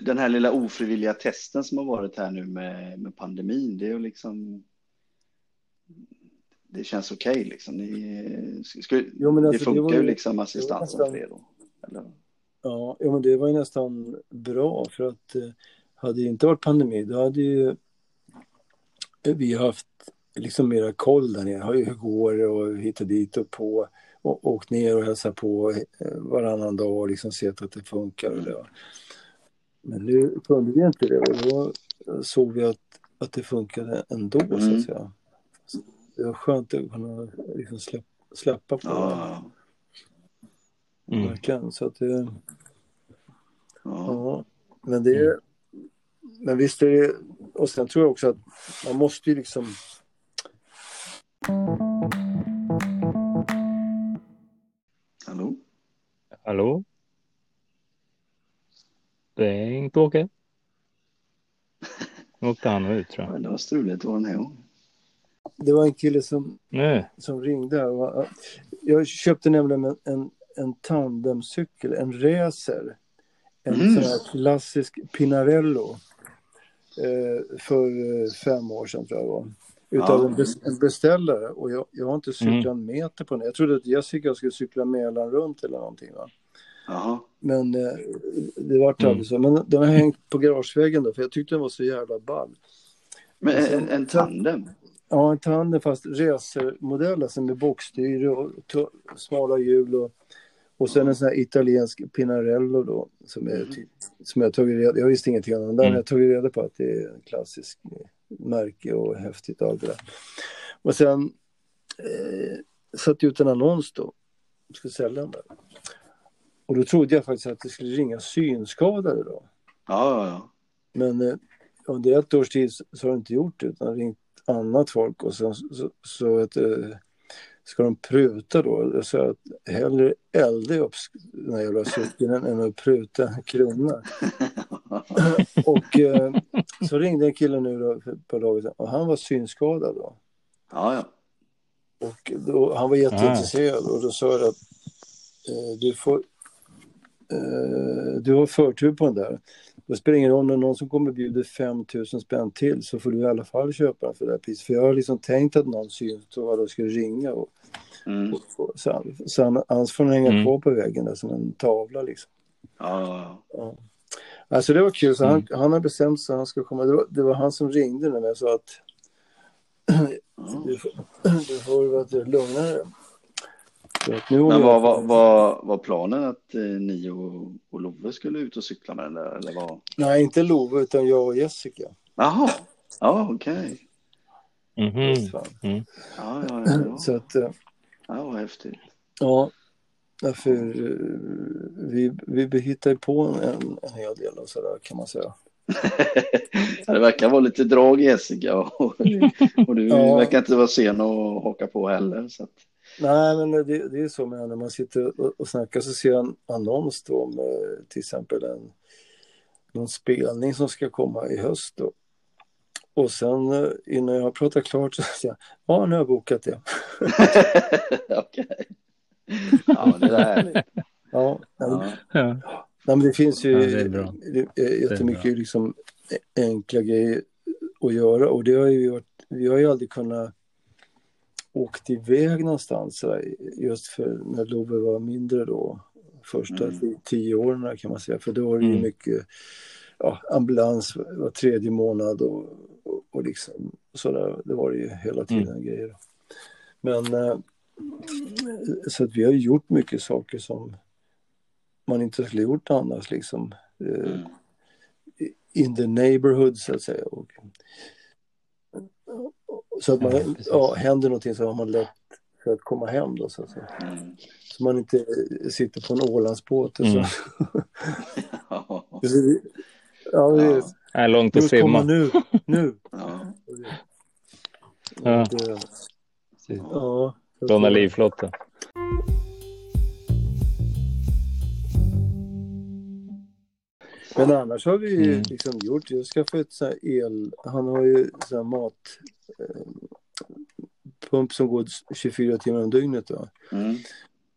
den här lilla ofrivilliga testen som har varit här nu med, med pandemin, det är ju liksom det känns okej okay, liksom. Ni, skulle, jo, alltså, det funkar det ju liksom assistansen för er då? Eller? Ja, ja, men det var ju nästan bra för att eh, hade det inte varit pandemi då hade ju vi haft liksom mera koll där nere. Hur går det och hit och dit och på och åkt ner och hälsat på eh, varannan dag och liksom sett att det funkar. Och det. Men nu kunde vi inte det och då såg vi att, att det funkade ändå mm. så att mm. säga. Det var skönt att kunna liksom släpp, släppa på det. Mm. Verkligen. Så att det, ja. ja. Men det är, men visst är det, och sen tror jag också att man måste ju liksom Hallå? Hallå? Bengt-Åke? Nu åkte han ut tror jag. Det var struligt var den här Det var en kille som, som ringde. Jag köpte nämligen en, en, en tandemcykel, en racer. En mm. sån här klassisk Pinarello. Eh, för eh, fem år sedan tror jag det var utav ja. en, beställare och jag, jag har inte cyklat mm. en meter på den. Jag trodde att Jessica skulle cykla Mälaren runt eller någonting. Va? Aha. Men eh, det vart mm. aldrig så. Men den har hängt på garageväggen då för jag tyckte den var så jävla ball. Men en, en tandem? Ja, en tandem fast racermodell alltså med bockstyre och smala hjul och, och sen en sån här italiensk Pinarello då som, är, mm. som jag tagit reda Jag visste ingenting om den där, mm. men jag tagit reda på att det är en klassisk märke och häftigt och allt det där. Och sen eh, satte ut en annons då, jag skulle sälja den där. Och då trodde jag faktiskt att det skulle ringa synskadade då. Ja, ja, ja. Men eh, under ett års tid så har det inte gjort det utan ringt annat folk och sen så, så, så att, ska de pruta då? Jag sa att hellre elda upp den här jävla cykeln än att pruta en krona. och eh, så ringde en kille nu då för ett par dagar sedan och han var synskadad då. Ja, ja. Och då, han var jätteintresserad och då sa jag att eh, du får eh, du har förtur på den där. Det spelar ingen roll när någon som kommer bjuder 5 000 spänn till så får du i alla fall köpa den för det här priset. För jag har liksom tänkt att någon synskadad skulle ringa och, mm. och, och, så, så han, annars får den hänga mm. kvar på väggen där som en tavla liksom. Ja, ja. Alltså det var kul, så han, mm. han har bestämt sig att han ska komma. Det var, det var han som ringde när jag sa att du, får, du får vara lugnare. Men var, var, var, var planen att eh, ni och, och Love skulle ut och cykla med den där? Eller var... Nej, inte Love utan jag och Jessica. Jaha, ja okej. Okay. Mm -hmm. mm. Ja, ja, ja, Så att, eh, ja, vad häftigt. Ja, Därför eh, vi, vi hittar på en, en hel del och sådär kan man säga. det verkar vara lite drag Jessica och, och du ja. verkar inte vara sen att haka på heller. Så att... Nej, men det, det är så med när man sitter och, och snackar så ser jag en annons då med till exempel en, någon spelning som ska komma i höst då. Och sen eh, innan jag har pratat klart så säger jag, ja nu har jag bokat det. Okej. Okay. Ja, det är härligt. ja, ja. ja. Nej, men det finns ju ja, det är bra. jättemycket är liksom enkla grejer att göra och det har ju varit, vi har ju aldrig kunnat åkt iväg någonstans just för när Love var mindre då första mm. tio åren kan man säga för då var det ju mm. mycket ja, ambulans var tredje månad och, och, och liksom sådär det var det ju hela tiden mm. grejer. Men äh, så att vi har gjort mycket saker som man inte skulle gjort annars liksom. Eh, mm. In the neighborhood så att säga. Och, så att man, ja, ja, händer någonting så har man lätt för att komma hem då så att säga. Mm. Så man inte sitter på en Ålandsbåt och så. Mm. ja, det är långt att simma. Nu, nu. Ja. ja. ja. Låna livflotte. Men annars har vi mm. liksom gjort, jag skaffat ett så el, han har ju så här mat, eh, pump som går 24 timmar om dygnet. Då. Mm.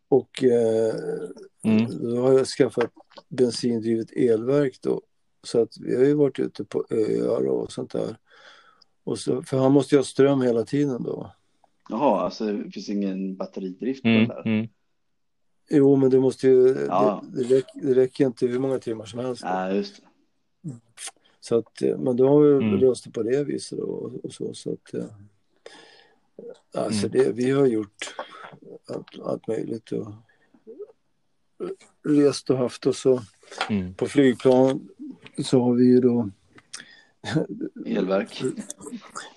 Och eh, mm. då har jag skaffat bensindrivet elverk då. Så att vi har ju varit ute på öar och sånt där. Och så, för han måste ju ha ström hela tiden då. Jaha, alltså det finns ingen batteridrift på mm, den där? Mm. Jo, men det måste ju, ja. det, det, räcker, det räcker inte hur många timmar som helst. Ja, just det. Så att, eh, men då har vi mm. löst det på det viset och, och så. så att, ja. Alltså mm. det, vi har gjort allt, allt möjligt och rest och haft och så mm. på flygplan så har vi ju då Elverk.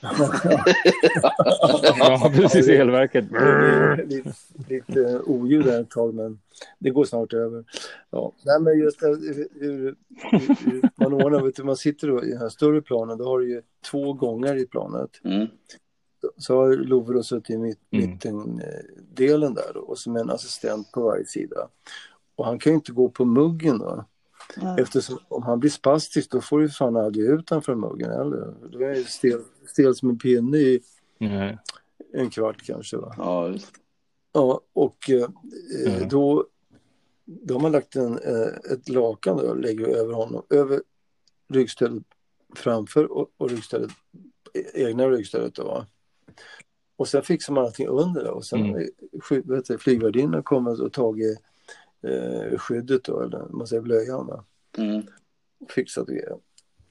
ja, precis. Elverket. lite, lite oljud där ett tag, men det går snart över. Ja. Nej, men just hur, hur, hur man ordnar, vet du, man sitter då i den här större planen, då har du ju två gånger i planet. Mm. Så har Love suttit i mitt, mm. mittendelen där och som en assistent på varje sida. Och han kan ju inte gå på muggen då. Ja. Eftersom om han blir spastisk då får du fan aldrig ut honom från muggen eller? Då är det stel, stel som en pinne i mm. en kvart kanske. Va? Ja, just. ja och eh, mm. då, då har man lagt en, eh, ett lakan och lägger över honom, över ryggstödet framför och, och ryggstället, egna ryggstödet då. Va? Och sen fixar man allting under det och sen mm. flygvärdinnan kommer och tagit eh, skyddet då, eller man säger blöjan. Mm. Fixat det.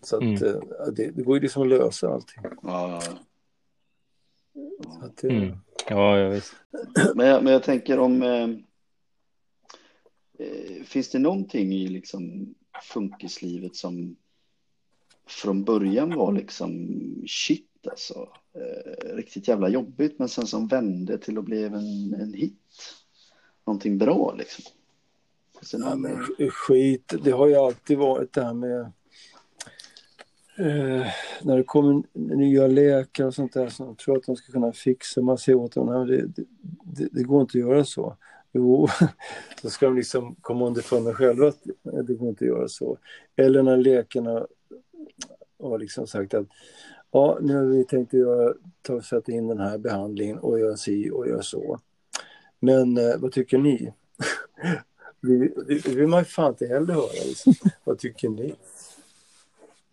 Så att mm. eh, det, det, går ju liksom att lösa allting. Ja, Så att, eh, mm. ja, ja visst. Men jag, men jag tänker om eh, eh, finns det någonting i liksom funkislivet som från början var liksom shit alltså. Eh, riktigt jävla jobbigt men sen som vände till att bli en, en hit. Någonting bra liksom. Ja, men skit, det har ju alltid varit det här med eh, när det kommer nya läkare och sånt där som tror att de ska kunna fixa, man säger åt dem, det, det, det, går inte att göra så. Jo, då ska de liksom komma underfund med själva att det går inte att göra så. Eller när läkarna har liksom sagt att ja, nu har vi tänkt att göra, ta, sätta in den här behandlingen och göra si och göra så. Men eh, vad tycker ni? Det vill man ju fan inte heller höra. Liksom. Vad tycker ni?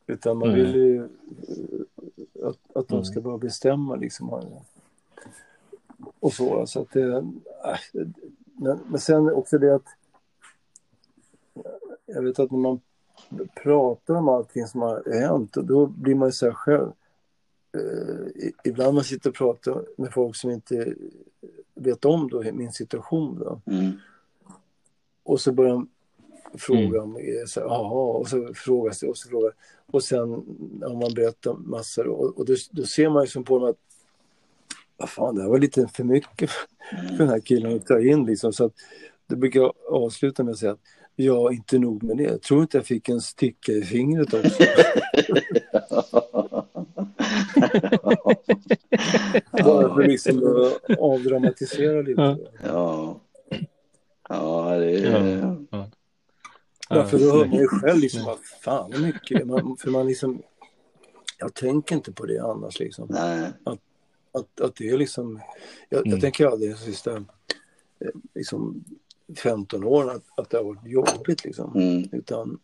Utan man vill ju eh, att, att de ska bara bestämma liksom. Och så. så att det, äh, men, men sen också det att jag vet att när man pratar om allting som har hänt och då blir man ju så här själv. Eh, ibland man sitter och pratar med folk som inte vet om då min situation. Då. Mm. Och så börjar de fråga mm. om så jaha, och så frågas det och så frågar och sen har man berättat massor och, och då, då, ser man ju som på dem att vad fan, det här var lite för mycket för den här killen att ta in liksom. Så att det brukar jag avsluta med att säga att ja, inte nog med det. Jag tror inte jag fick en sticka i fingret också. Bara för liksom att avdramatisera lite. Ja. Ja, det är... Ja, ja. ja för då hör man ju själv liksom, vad fan vad mycket, man, för man liksom, jag tänker inte på det annars liksom. Nej. Att, att, att det är liksom, jag, mm. jag tänker aldrig de sista eh, liksom 15 åren att, att det har varit jobbigt liksom. Mm. Utan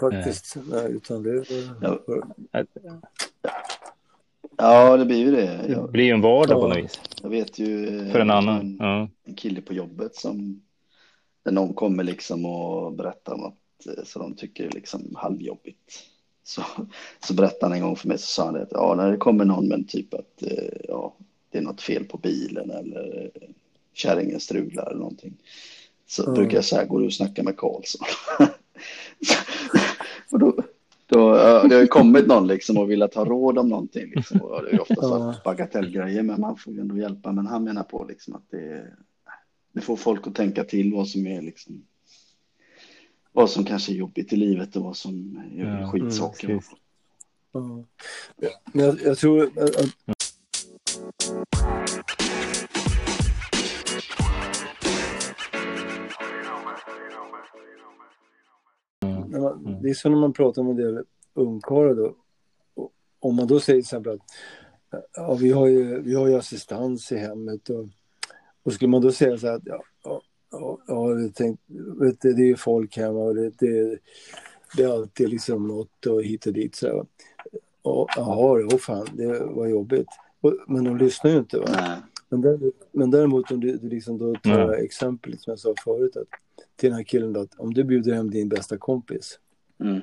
faktiskt, nej, nej utan det... Ja. Ja, det blir ju det. Det blir ju en vardag ja. på något vis. Jag vet ju för en annan. En, ja. en kille på jobbet som när någon kommer liksom och berättar om att eh, så de tycker det är liksom halvjobbigt. Så, så berättade han en gång för mig så sa han att ja, när det kommer någon med typ att eh, ja, det är något fel på bilen eller kärringen strular eller någonting. Så mm. brukar jag säga, går du och snackar med Karlsson? då, det har ju kommit någon liksom och vill ha råd om någonting. Liksom. Och det är ofta så bagatellgrejer, men man får ju ändå hjälpa. Men han menar på liksom att det, det får folk att tänka till vad som är liksom vad som kanske är jobbigt i livet och vad som är ja, skitsaker. Mm, ja. Men jag, jag tror att det är som när man pratar med en del ungkarlar då. Om man då säger till exempel att ja, vi, har ju, vi har ju assistans i hemmet och, och skulle man då säga så här att ja, ja, ja, tänkt, vet du, det är ju folk hemma och det, det, det är alltid liksom något och hit och dit. Så och, jaha, oh, fan, det var jobbigt. Och, men de lyssnar ju inte. Va? Men, men däremot om du, du liksom då tar mm. exemplet som jag sa förut. Att, till den här killen då, att om du bjuder hem din bästa kompis. Mm.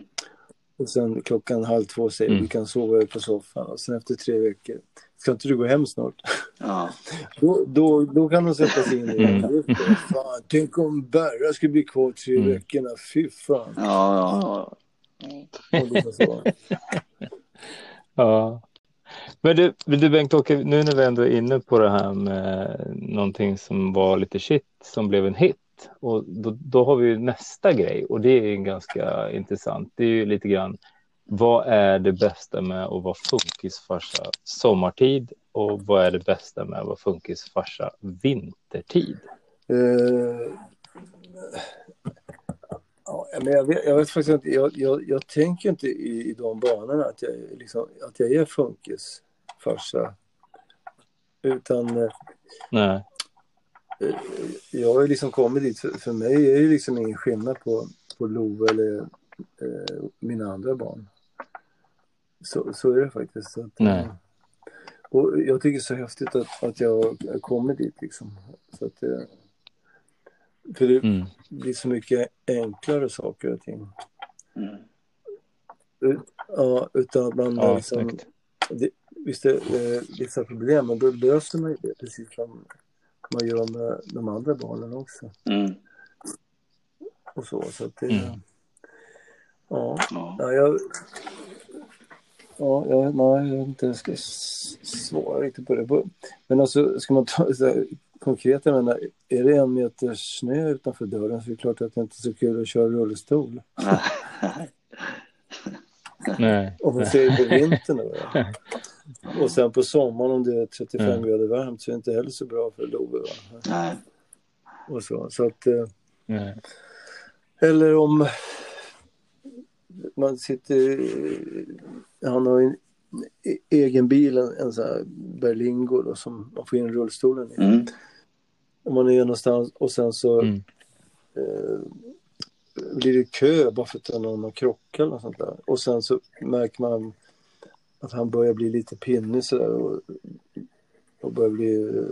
Och sen klockan halv två säger mm. du kan sova på soffan. Och sen efter tre veckor, ska inte du gå hem snart? Ja. då, då, då kan de sätta sig in i det. Mm. Fan, tänk om Berra skulle bli kvar tre mm. veckorna. Fy fan. Ja, ja, ja. ja. Men du, du Bengt-Åke, nu när vi ändå är inne på det här med någonting som var lite shit som blev en hit. Och då, då har vi nästa grej och det är ganska intressant. Det är ju lite grann vad är det bästa med att vara funkisfarsa sommartid och vad är det bästa med att vara funkisfarsa vintertid? Uh, ja, men jag, vet, jag vet faktiskt inte, jag, jag, jag tänker inte i, i de banorna att jag, liksom, att jag är funkisfarsa. Utan eh, Nej. Eh, jag har liksom kommit dit, för, för mig är det liksom ingen skillnad på, på Love eller eh, mina andra barn. Så, så är det faktiskt. Så att, Nej. Och jag tycker det är så häftigt att, att jag har kommit dit liksom. Så att, eh, för det mm. blir så mycket enklare saker och ting. Mm. Ja, utan att man ja, liksom... Det, visst, det är vissa problem, men då löser man ju det precis som man gör med de andra barnen också. Mm. Och så, så att det... Mm. Ja, ja. jag... Ja, jag, nej, jag vet inte, jag ska svara riktigt på det. Men alltså, ska man ta så här, konkret, jag menar, är det en meter snö utanför dörren så är det klart att det inte är så kul att köra rullstol. Nej. Om man ser på vintern då. Och sen på sommaren om det är 35 mm. grader varmt så är det inte heller så bra för Love. Nej. Och så, så att... Mm. Eller om man sitter... Han har en egen bil, en, en sån här Berlingo då, som man får in rullstolen i. Mm. Om man är någonstans och sen så mm. eh, blir det kö bara för att någon har krockat eller sånt där. Och sen så märker man att han börjar bli lite pinnig sådär och, och börjar bli...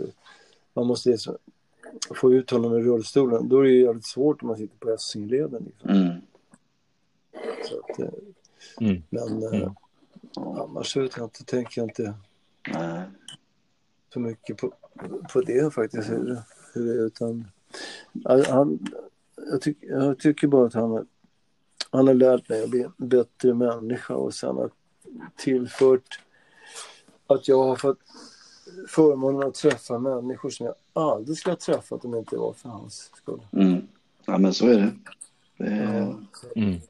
Man måste liksom få ut honom ur rullstolen. Då är det ju jävligt svårt om man sitter på Essingeleden. Liksom. Mm. Så att, eh, mm. Men eh, mm. annars vet jag inte, tänker jag inte så mycket på, på det faktiskt. Hur, hur det är, utan, han, jag, tyck, jag tycker bara att han, han har lärt mig att bli en bättre människa och sen att tillfört att jag har fått förmånen att träffa människor som jag aldrig skulle ha träffat om det inte var för hans skull. Mm. Ja, men så är det. det är... Ja. Mm.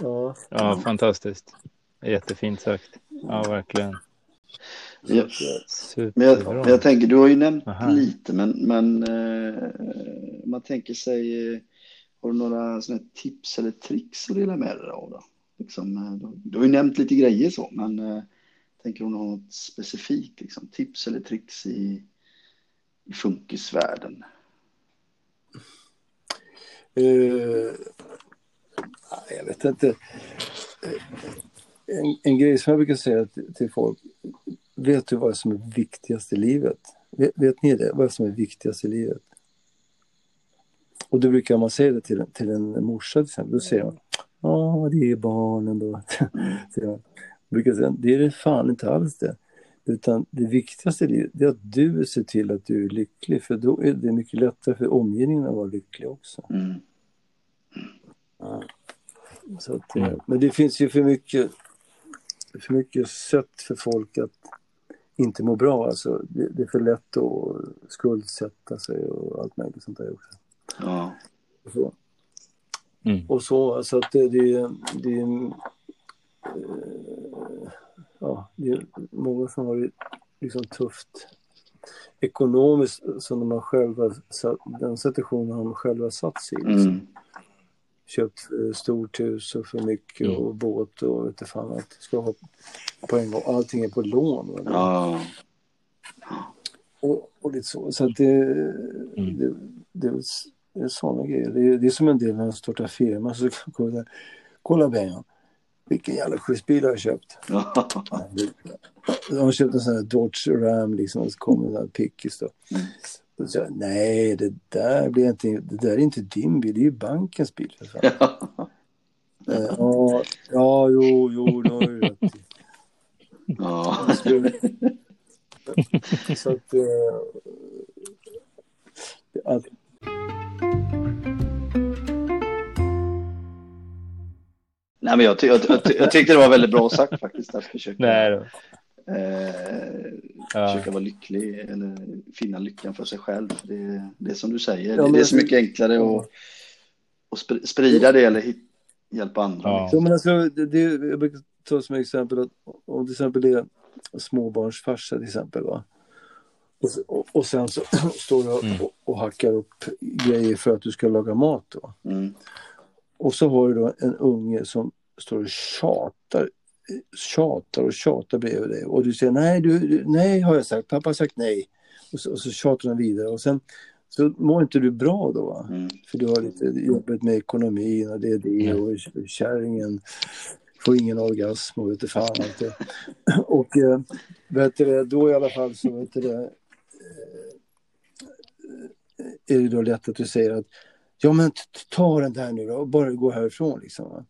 Ja. ja, fantastiskt. Jättefint sagt. Ja, verkligen. Ja. Men, jag, men jag tänker, du har ju nämnt Aha. lite, men, men eh, man tänker sig, eh, har du några såna tips eller tricks att dela med dig av? Då? Liksom, eh, du har ju nämnt lite grejer så, men eh, tänker du något specifikt, liksom, tips eller tricks i, i funkisvärlden? Uh, jag vet inte. En, en grej som jag brukar säga till, till folk. Vet du vad som är viktigast i livet? Vet, vet ni det? Vad som är viktigast i livet? Och då brukar man säga det till, till en morsa till exempel. Då säger man Ja, det är barnen då. Så brukar säga, det är det fan inte alls det. Utan det viktigaste i livet är att du ser till att du är lycklig. För då är det mycket lättare för omgivningen att vara lycklig också. Mm. Ja. Så att, mm. Men det finns ju för mycket, för mycket sätt för folk att inte må bra. Alltså, det, det är för lätt att skuldsätta sig och allt möjligt sånt där också. Ja. Så. Mm. Och så, så att det, det, det, eh, ja, det är många som har det liksom tufft ekonomiskt som de har själva, den situationen de själva satt sig i. Liksom. Mm. köpt för stort hus och för mycket mm. och båt och vet fan att ska ha på en gång. Allting är på lån. Ja. Och, och lite så. Så att det, mm. det, det, sådana grejer. Det, det är som en del när man startar firma. Så kolla, kolla Bengan. Vilken jävla schysst bil har jag köpt. De har köpt en sån här Dodge Ram liksom. Och så kommer en pickis då. Mm. Så, nej, det där, blir inte, det där är inte din bil, det är ju bankens bil. För fan. ja, ja, jo, jo, det har du rätt i. Ja. Så att... Att Nej, men jag, ty jag, jag, jag, tyckte det var väldigt bra sagt faktiskt. Att försöka, Nej, då. Eh, ja. försöka vara lycklig eller finna lyckan för sig själv. Det, det är som du säger, ja, det, det är så mycket enklare att, att sprida det eller hjälpa andra. Ja. Liksom. men alltså, det, det, jag brukar ta som exempel att om till exempel det är småbarnsfarsa till exempel. Va? Och, och, och sen så står du och, mm. och, hackar upp grejer för att du ska laga mat. Då. Mm. Och så har du då en unge som står och tjatar, tjatar och tjatar bredvid dig. Och du säger nej, du, nej har jag sagt, pappa har sagt nej. Och så, och så tjatar han vidare. Och sen så mår inte du bra då. Mm. För du har lite jobbet med ekonomin och det är det mm. och kärringen får ingen orgasm och vet fan allt det. Och äh, vet du, då i alla fall så vet du, äh, är det då lätt att du säger att Ja men ta den där nu då, och bara gå härifrån liksom.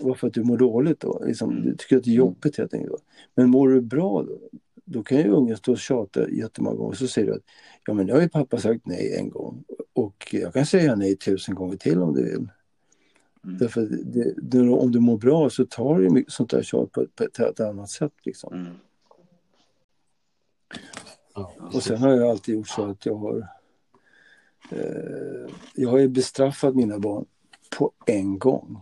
Varför att du mår dåligt då? Liksom, du tycker att det är jobbigt helt enkelt. Men mår du bra då? Då kan ju ungen stå och tjata jättemånga gånger. Så säger du att ja men nu har ju pappa sagt nej en gång. Och jag kan säga nej tusen gånger till om du vill. Mm. Därför det, det, om du mår bra så tar du sånt där tjat på, på ett, ett annat sätt liksom. Mm. Och sen har jag alltid gjort så att jag har jag har ju bestraffat mina barn på en gång.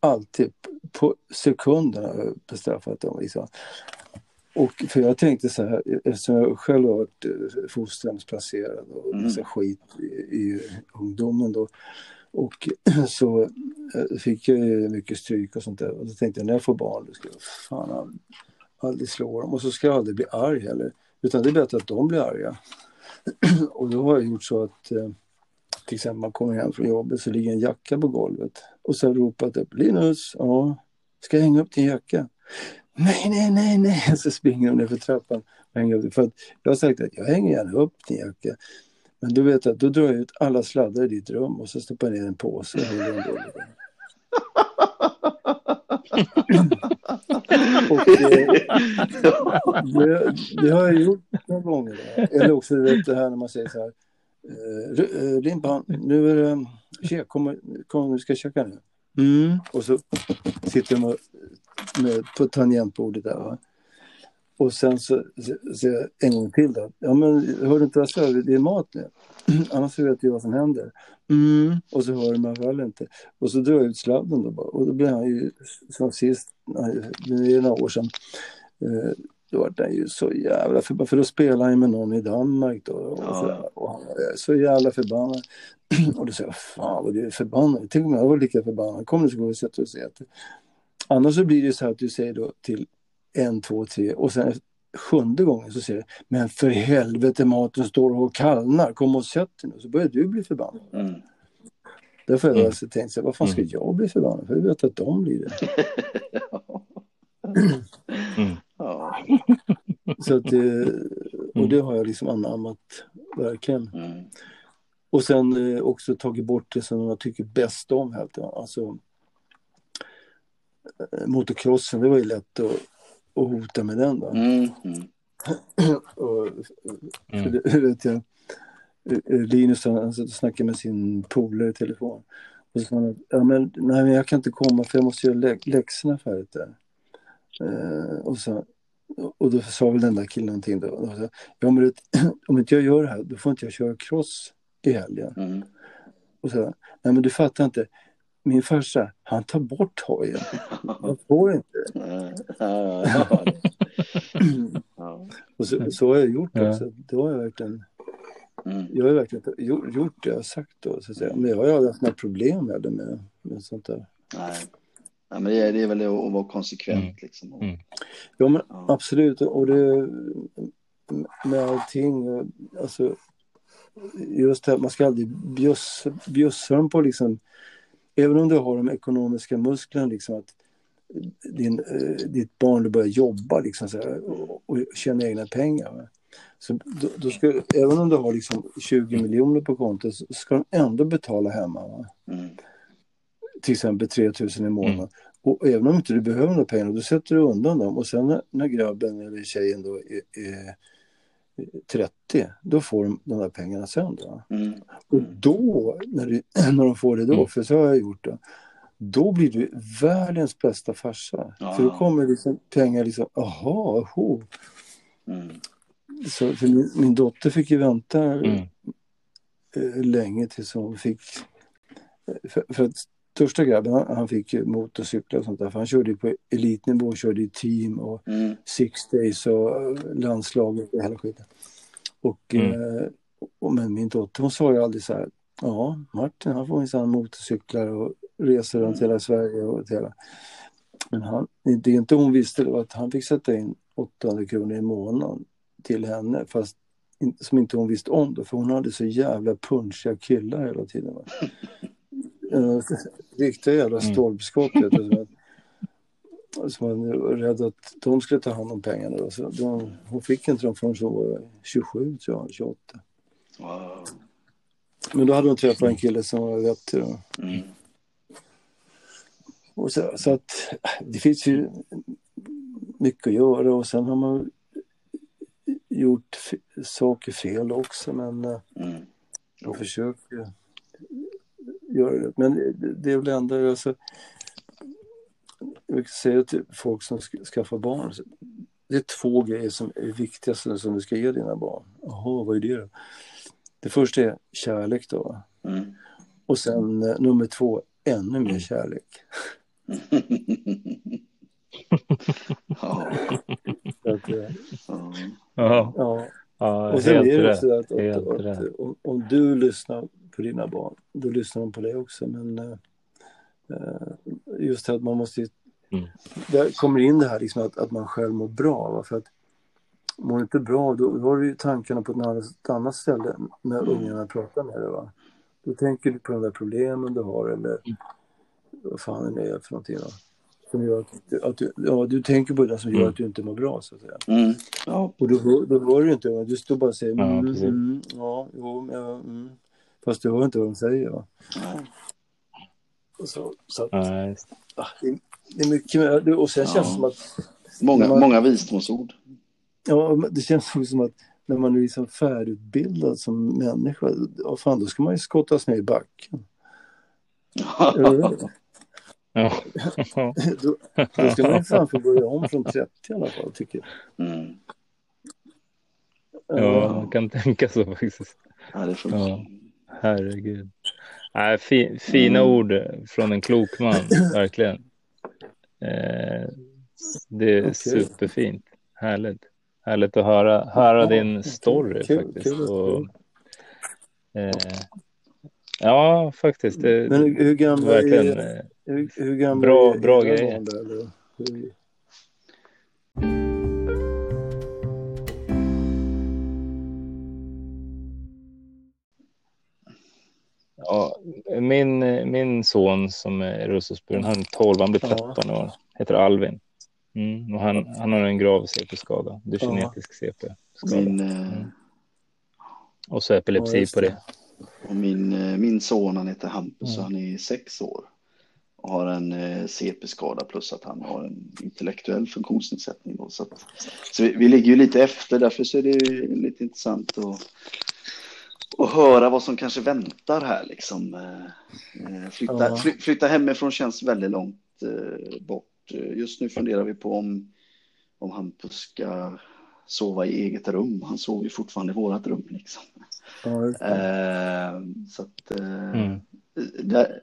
Alltid, på sekunderna har jag bestraffat dem. Liksom. Och för jag tänkte så här, eftersom jag själv har varit eh, fosterhemsplacerad och mm. massa skit i, i ungdomen då. Och så eh, fick jag mycket stryk och sånt där. Och då tänkte jag när jag får barn, då ska jag fan aldrig slå dem. Och så ska jag aldrig bli arg heller. Utan det är bättre att de blir arga. och då har jag gjort så att eh, till exempel man kommer hem från jobbet så ligger en jacka på golvet. Och så har jag ropat upp Linus, ja, ska jag hänga upp din jacka? Nej, nej, nej, nej. Så springer de ner för trappan och hänger upp det. För att jag har sagt att jag hänger gärna upp din jacka. Men du vet att då drar jag ut alla sladdar i ditt rum och så stoppar jag ner en påse och och det, det, det, har jag gjort några gånger. Eller också vet, det här när man säger så här. Eh, Limpan, nu är det... Tjena, kom, kom, vi ska käka nu. Mm. Och så sitter de med, på tangentbordet där. Va? Och sen så säger jag en gång till då. Ja men hör du inte vad jag sa? Det är mat nu. Annars vet du vad som händer. Mm. Och så hör man väl inte. Och så drar jag ut sladden då bara. Och då blir han ju som sist, det är några år sedan. Eh, då var han ju så jävla förbannad. För då spelade han med någon i Danmark då. Och, så, och han var så jävla förbannad. och då säger jag, fan vad du är förbannad. Tänk om jag var lika förbannad. Kom nu så går vi och sätter oss och äter. Annars så blir det så här att du säger då till en, två, tre och sen sjunde gången så säger du Men för helvete maten står och kallnar, kom och sätt dig nu. Så börjar du bli förbannad. Mm. Därför har jag mm. alltså tänkt så vad fan ska mm. jag bli förbannad för? Jag vet att de blir det. mm. så att det, och det har jag liksom anammat verkligen. Mm. Och sen eh, också tagit bort det som jag tycker bäst om. Alltså, eh, motocrossen, det var ju lätt att och hota med den. Då. Mm. Och, mm. Det, vet jag, Linus han satt och snackade med sin polare i telefon. Och så sa han ja, men, nej, men jag kan inte komma för jag måste göra lä läxorna färdigt där. Eh, och, så, och då sa väl den där killen någonting då. Och så, ja, men om inte jag gör det här då får inte jag köra cross i helgen. Mm. Och så, nej men du fattar inte min farsa, han tar bort hojen. Han får inte. och så, så har jag gjort också. Det har jag verkligen mm. jag har verkligen gjort det jag har sagt då, så att säga. men jag har aldrig haft några problem med det med, med sånt där. Nej. Nej, men det är, det är väl att vara konsekvent mm. liksom. Mm. Ja, men ja. absolut. Och det med allting, alltså just det här, man ska aldrig bjussa, bjussa dem på liksom, även om du har de ekonomiska musklerna liksom att din, eh, ditt barn börjar jobba liksom, så här, och, och tjäna egna pengar. Så då, då, ska, även om du har liksom 20 miljoner på kontot så ska de ändå betala hemma. Mm. Till exempel 3 000 i månaden. Mm. Och även om inte du behöver några pengar, då sätter du undan dem. Och sen när, när grabben eller tjejen då är, är 30, då får de de där pengarna sen. Då. Mm. Och då, när, du, när de får det då, mm. för så har jag gjort det, då blir du världens bästa farsa. Ja. För då kommer liksom pengar liksom, aha, ho. Mm. Så för min, min, dotter fick ju vänta mm. Eh, länge tills hon fick... För, för att största grabben, han, han fick motorcyklar och sånt där. För han körde på elitnivå, körde i team och mm. six days och eh, landslaget och hela skiten. Och, mm. eh, och, men min dotter hon sa ju aldrig så här, ja Martin han får minsann motorcyklar och reser runt mm. hela Sverige och hela. Men han, det inte hon visste det var att han fick sätta in 800 kronor i månaden till henne fast som inte hon visste om då för hon hade så jävla punchiga killar hela tiden. Riktiga jävla stolpskott. Mm. Som var rädd att de skulle ta hand om pengarna. Då. Så de, hon fick inte dem förrän hon var 27, tror jag, 28. Wow. Men då hade hon träffat en kille som var vettig. Mm. Och så, så, att det finns ju mycket att göra och sen har man gjort saker fel också men eh, mm. jag försöker göra det. Men det är väl ändå, alltså, jag säger till folk som skaffar barn, det är två grejer som är viktigaste som du ska ge dina barn. Jaha, vad är det då? Det första är kärlek då. Mm. Och sen eh, nummer två, ännu mer kärlek. ja. Att, eh, ja. ja. Ja, och sen är det så att, att, att, att om, om, du lyssnar på dina barn, då lyssnar de på dig också. Men uh, just det att man måste... Mm. Där kommer in det här liksom att, att man själv mår bra. Va? För att mår inte bra, då, då har du ju tankarna på ett annat, ett annat ställe när mm. ungarna pratar med dig. Va? Då tänker du på de där problemen du har eller mm. vad fan det är för någonting. Va? som gör att, att du, ja, du tänker på det som gör mm. att du inte mår bra så att säga. Mm. Ja. Och då, då hör du inte, du står bara och säger mm, ja, mm, ja, jo, ja, mm. Fast du hör inte vad de säger. Va? Så, så att, ja, ah, det, det, är mycket med, och sen känns det som att... Många, man, många visdomsord. Ja, det känns som att när man är liksom färdigutbildad som människa, ja, fan, då ska man ju skottas ner i backen. Ja. då, då ska man fan få börja om från 30 i alla fall, tycker jag. Mm. Ja, man kan tänka så faktiskt. Ja, det funkar. Ja, herregud. Nej, fi, fina mm. ord från en klok man, verkligen. Eh, det är okay. superfint. Härligt. Härligt att höra, höra ja, din story kul, faktiskt. Kul, och, eh, ja, faktiskt. Det, Men hur gamla verkligen, är, eh, hur, hur gamla bra, är bra grejer. Ja, min, min son som är rullstolsburen, han är 12, han blir 13 ja. år, heter Alvin. Mm, och han, han har en grav CP-skada, dysgenetisk ja. CP-skada. Min, eh, mm. Och så epilepsi ja, på det. Och min, eh, min son, han heter Hampus, mm. han är sex år har en eh, CP-skada plus att han har en intellektuell funktionsnedsättning. Då, så att, så vi, vi, ligger ju lite efter, därför så är det lite intressant att, att höra vad som kanske väntar här. Liksom. Eh, eh, flytta, ja. fly, flytta hemifrån känns väldigt långt bort. Just nu funderar vi på om, om Hampus ska sova i eget rum. Han sover ju fortfarande i vårt rum. Liksom. Ja, så att, mm. där,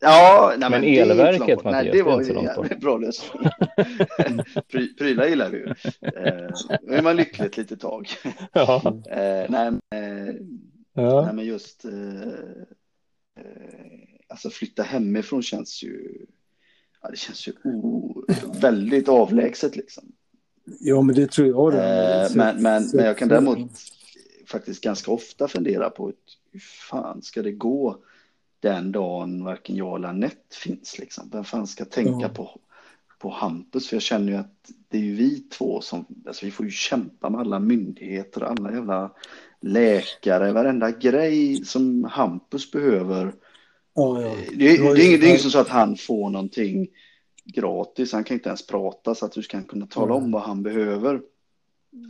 Ja, nej, men, men elverket, Mattias, nej, det var ju jävligt bra lösning. Pry, prylar gillar du. Eh, då är man lycklig ett litet tag. Ja. Eh, nej, eh, ja. nej, men just eh, eh, alltså flytta hemifrån känns ju, ja, det känns ju o, väldigt avlägset liksom. Ja, men det tror jag. Det. Eh, men, men, men jag kan däremot faktiskt ganska ofta fundera på hur fan ska det gå den dagen varken jag eller Anette finns liksom. Vem fan ska tänka ja. på, på Hampus? För jag känner ju att det är ju vi två som, alltså vi får ju kämpa med alla myndigheter, alla jävla läkare, varenda grej som Hampus behöver. Ja, ja. Det, det, det, är, det är inte så att han får någonting gratis, han kan inte ens prata så att du ska kunna tala om vad han behöver.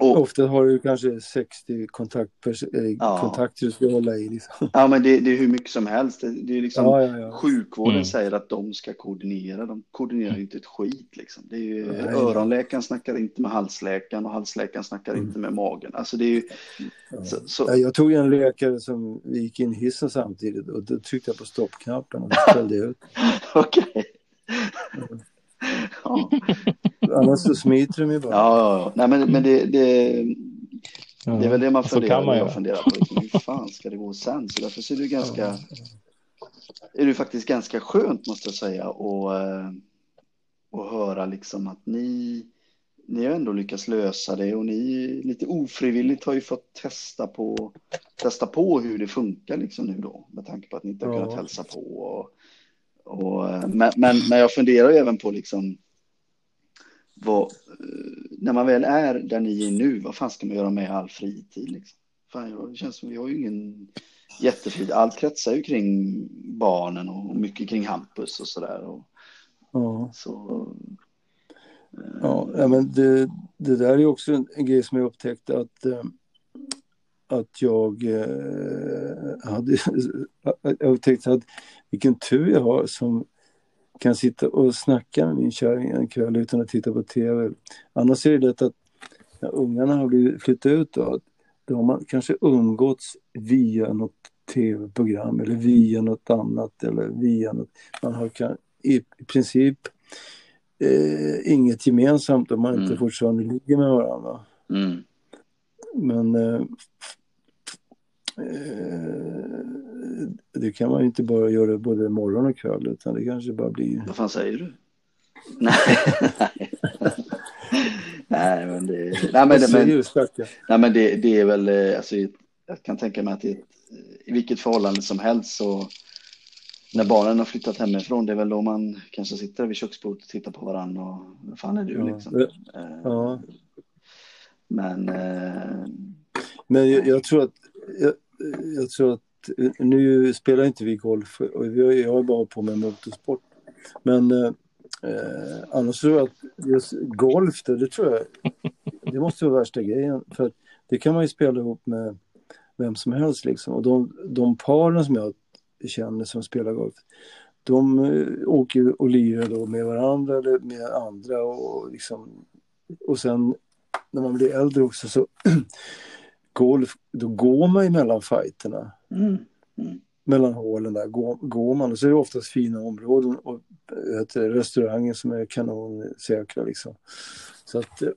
Och, Ofta har du kanske 60 kontakt, ja. kontakter du ska hålla i. Liksom. Ja, men det, det, är hur mycket som helst. Det, det är liksom, ja, ja, sjukvården mm. säger att de ska koordinera. De koordinerar inte ett skit. Liksom. Det är ju, Nej. öronläkaren snackar inte med halsläkaren och halsläkaren snackar mm. inte med magen. Alltså, det är ju, så, så. Jag tog en läkare som vi gick in i hissen samtidigt och då tryckte jag på stoppknappen och ställde ut. Okej. Okay. Ja. Annars så smiter de ju bara. Ja, ja, ja. Nej, men, men det, det, det är väl det man funderar, man jag funderar på. Liksom, hur fan ska det gå sen? Så därför är det ganska, är det faktiskt ganska skönt måste jag säga och, eh, och höra liksom att ni, ni har ändå lyckats lösa det och ni lite ofrivilligt har ju fått testa på, testa på hur det funkar liksom nu då med tanke på att ni inte har kunnat hälsa på och, och, eh, men, men, men jag funderar ju även på liksom vad, eh, när man väl är där ni är nu, vad fan ska man göra med all fritid? Liksom? Fan, det känns som vi har ju ingen jättefrid. Allt kretsar ju kring barnen och mycket kring Hampus och sådär. Ja. Så, eh, ja, men det, det där är också en, en grej som jag upptäckte att att jag hade jag upptäckte att vilken tur jag har som kan sitta och snacka med min kärring en kväll utan att titta på tv. Annars är det lätt att när ungarna har blivit flyttat ut då, då har man kanske umgåtts via något tv-program eller via något annat eller via något. Man har kan, i, i princip eh, inget gemensamt om man mm. inte fortfarande ligger med varandra. Mm. Men eh, det kan man inte bara göra både morgon och kväll utan det kanske bara blir... Vad fan säger du? nej, nej men det... Nej men, nej, men det, det är väl, eh, alltså, jag kan tänka mig att det, i vilket förhållande som helst så när barnen har flyttat hemifrån, det är väl då man kanske sitter vid köksbordet och tittar på varandra och vad fan är du ja. liksom? Ja. Men... Eh, men jag, jag, tror att jag, Eh, jag tror att eh, nu spelar inte vi golf och jag har bara på med motorsport. Men eh, eh, annars tror jag att just golf, det, det tror jag, det måste vara värsta grejen. För det kan man ju spela ihop med vem som helst liksom. Och de, de paren som jag känner som spelar golf, de åker och lirar då med varandra eller med andra och liksom och sen när man blir äldre också så golf, då går man ju mellan fighterna. Mm. Mm. Mellan hålen där går, går, man och så är det oftast fina områden och heter, restauranger som är kanonsäkra liksom. Så att eh,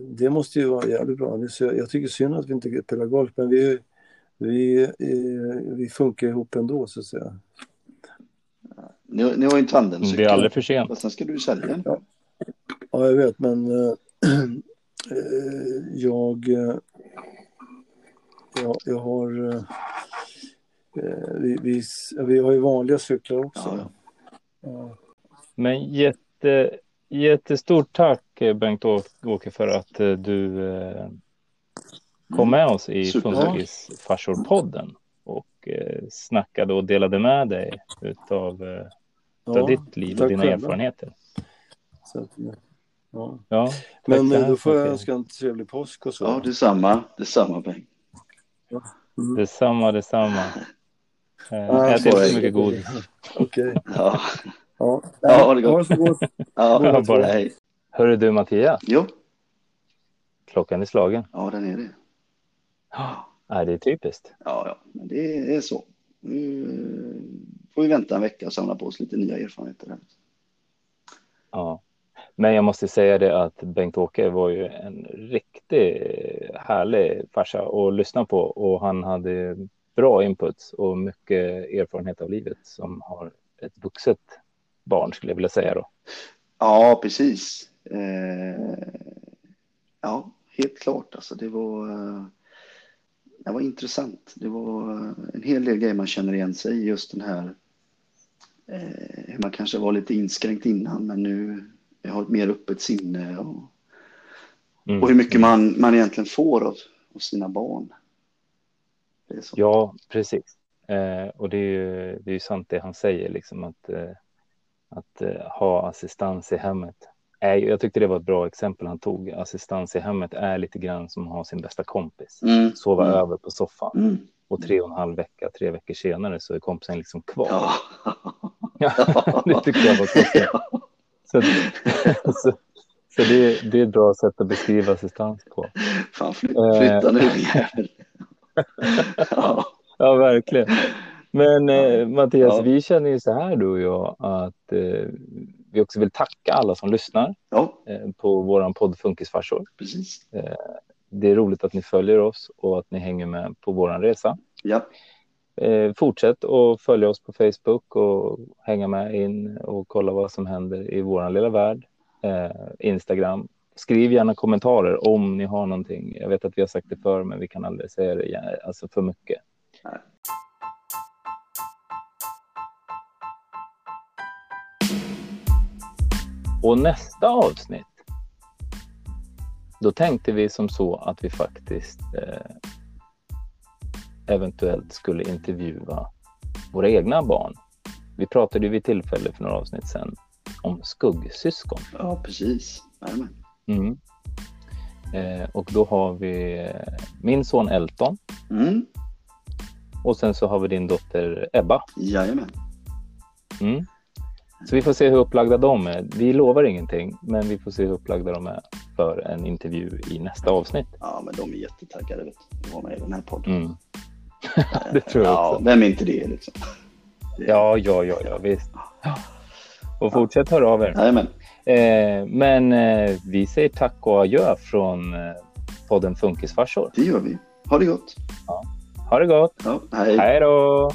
det måste ju vara jävligt bra. Jag tycker synd att vi inte spelar golf men vi, vi, eh, vi funkar ihop ändå så att säga. Ni, ni har ju en tandemcykel. Det är aldrig för sent. Och sen ska du sälja den. Ja. ja, jag vet men äh, jag jag, jag har... Eh, vi, vi, vi, har ju vanliga cyklar också. Ja. Ja. Men jätte, jättestort tack Bengt-Åke för att eh, du eh, kom med oss i Funkisfarsor-podden och eh, snackade och delade med dig utav, eh, ja, ditt liv och dina erfarenheter. Så, ja. Ja, Men då får jag önska en trevlig påsk och så. Ja, detsamma. Detsamma Bengt. Mm. Detsamma, detsamma. Eh, ät inte så mycket godis. Okej. Ja. Ja, ja, ha det gott. Ha det Ja, bara hej. Hörru du Mattias. Jo. Klockan är slagen. Ja, den är det. Ja, det är typiskt. Ja, ja, men det är så. Nu får vi vänta en vecka och samla på oss lite nya erfarenheter. Ja, men jag måste säga det att Bengt-Åke var ju en riktigt härlig farsa att lyssna på och han hade bra input och mycket erfarenhet av livet som har ett vuxet barn skulle jag vilja säga då. Ja, precis. Eh, ja, helt klart. Alltså, det var, eh, det var intressant. Det var en hel del grejer man känner igen sig i just den här eh, man kanske var lite inskränkt innan men nu har ett mer öppet sinne och, mm. och hur mycket man, man egentligen får av, av sina barn. Ja, precis. Eh, och det är ju det är sant det han säger, liksom att, eh, att eh, ha assistans i hemmet. Är, jag tyckte det var ett bra exempel han tog. Assistans i hemmet är lite grann som att ha sin bästa kompis. Mm. Sova mm. över på soffan. Mm. Och tre och en halv vecka, tre veckor senare så är kompisen liksom kvar. Ja. ja det tyckte jag var konstigt. Så, så, så det, det, är ett bra sätt att beskriva assistans på. Fan, flytta nu jävel. ja. ja, verkligen. Men eh, Mattias, ja. vi känner ju så här du och jag att eh, vi också vill tacka alla som lyssnar ja. eh, på vår podd Funkisfarsor. Precis. Eh, det är roligt att ni följer oss och att ni hänger med på vår resa. Ja. Eh, fortsätt att följa oss på Facebook och hänga med in och kolla vad som händer i vår lilla värld. Eh, Instagram. Skriv gärna kommentarer om ni har någonting. Jag vet att vi har sagt det förr, men vi kan aldrig säga det alltså för mycket. Nej. Och nästa avsnitt, då tänkte vi som så att vi faktiskt eh, eventuellt skulle intervjua våra egna barn. Vi pratade ju vid tillfälle för några avsnitt sedan om skuggsyskon. Ja, precis. Mm. Eh, och då har vi min son Elton. Mm. Och sen så har vi din dotter Ebba. Jajamän. Mm. Så vi får se hur upplagda de är. Vi lovar ingenting, men vi får se hur upplagda de är för en intervju i nästa avsnitt. Ja, men de är jättetaggade vet du, att vara med i den här podden. Mm. det tror jag också. vem är inte det liksom? Ja, ja, ja, ja, visst. Och fortsätt höra av er. Jajamän. Eh, men eh, vi säger tack och adjö från eh, podden Funkisfarsor. Det gör vi. Ha det gott. Ja. Ha det gott. Ja, hej. Hej då.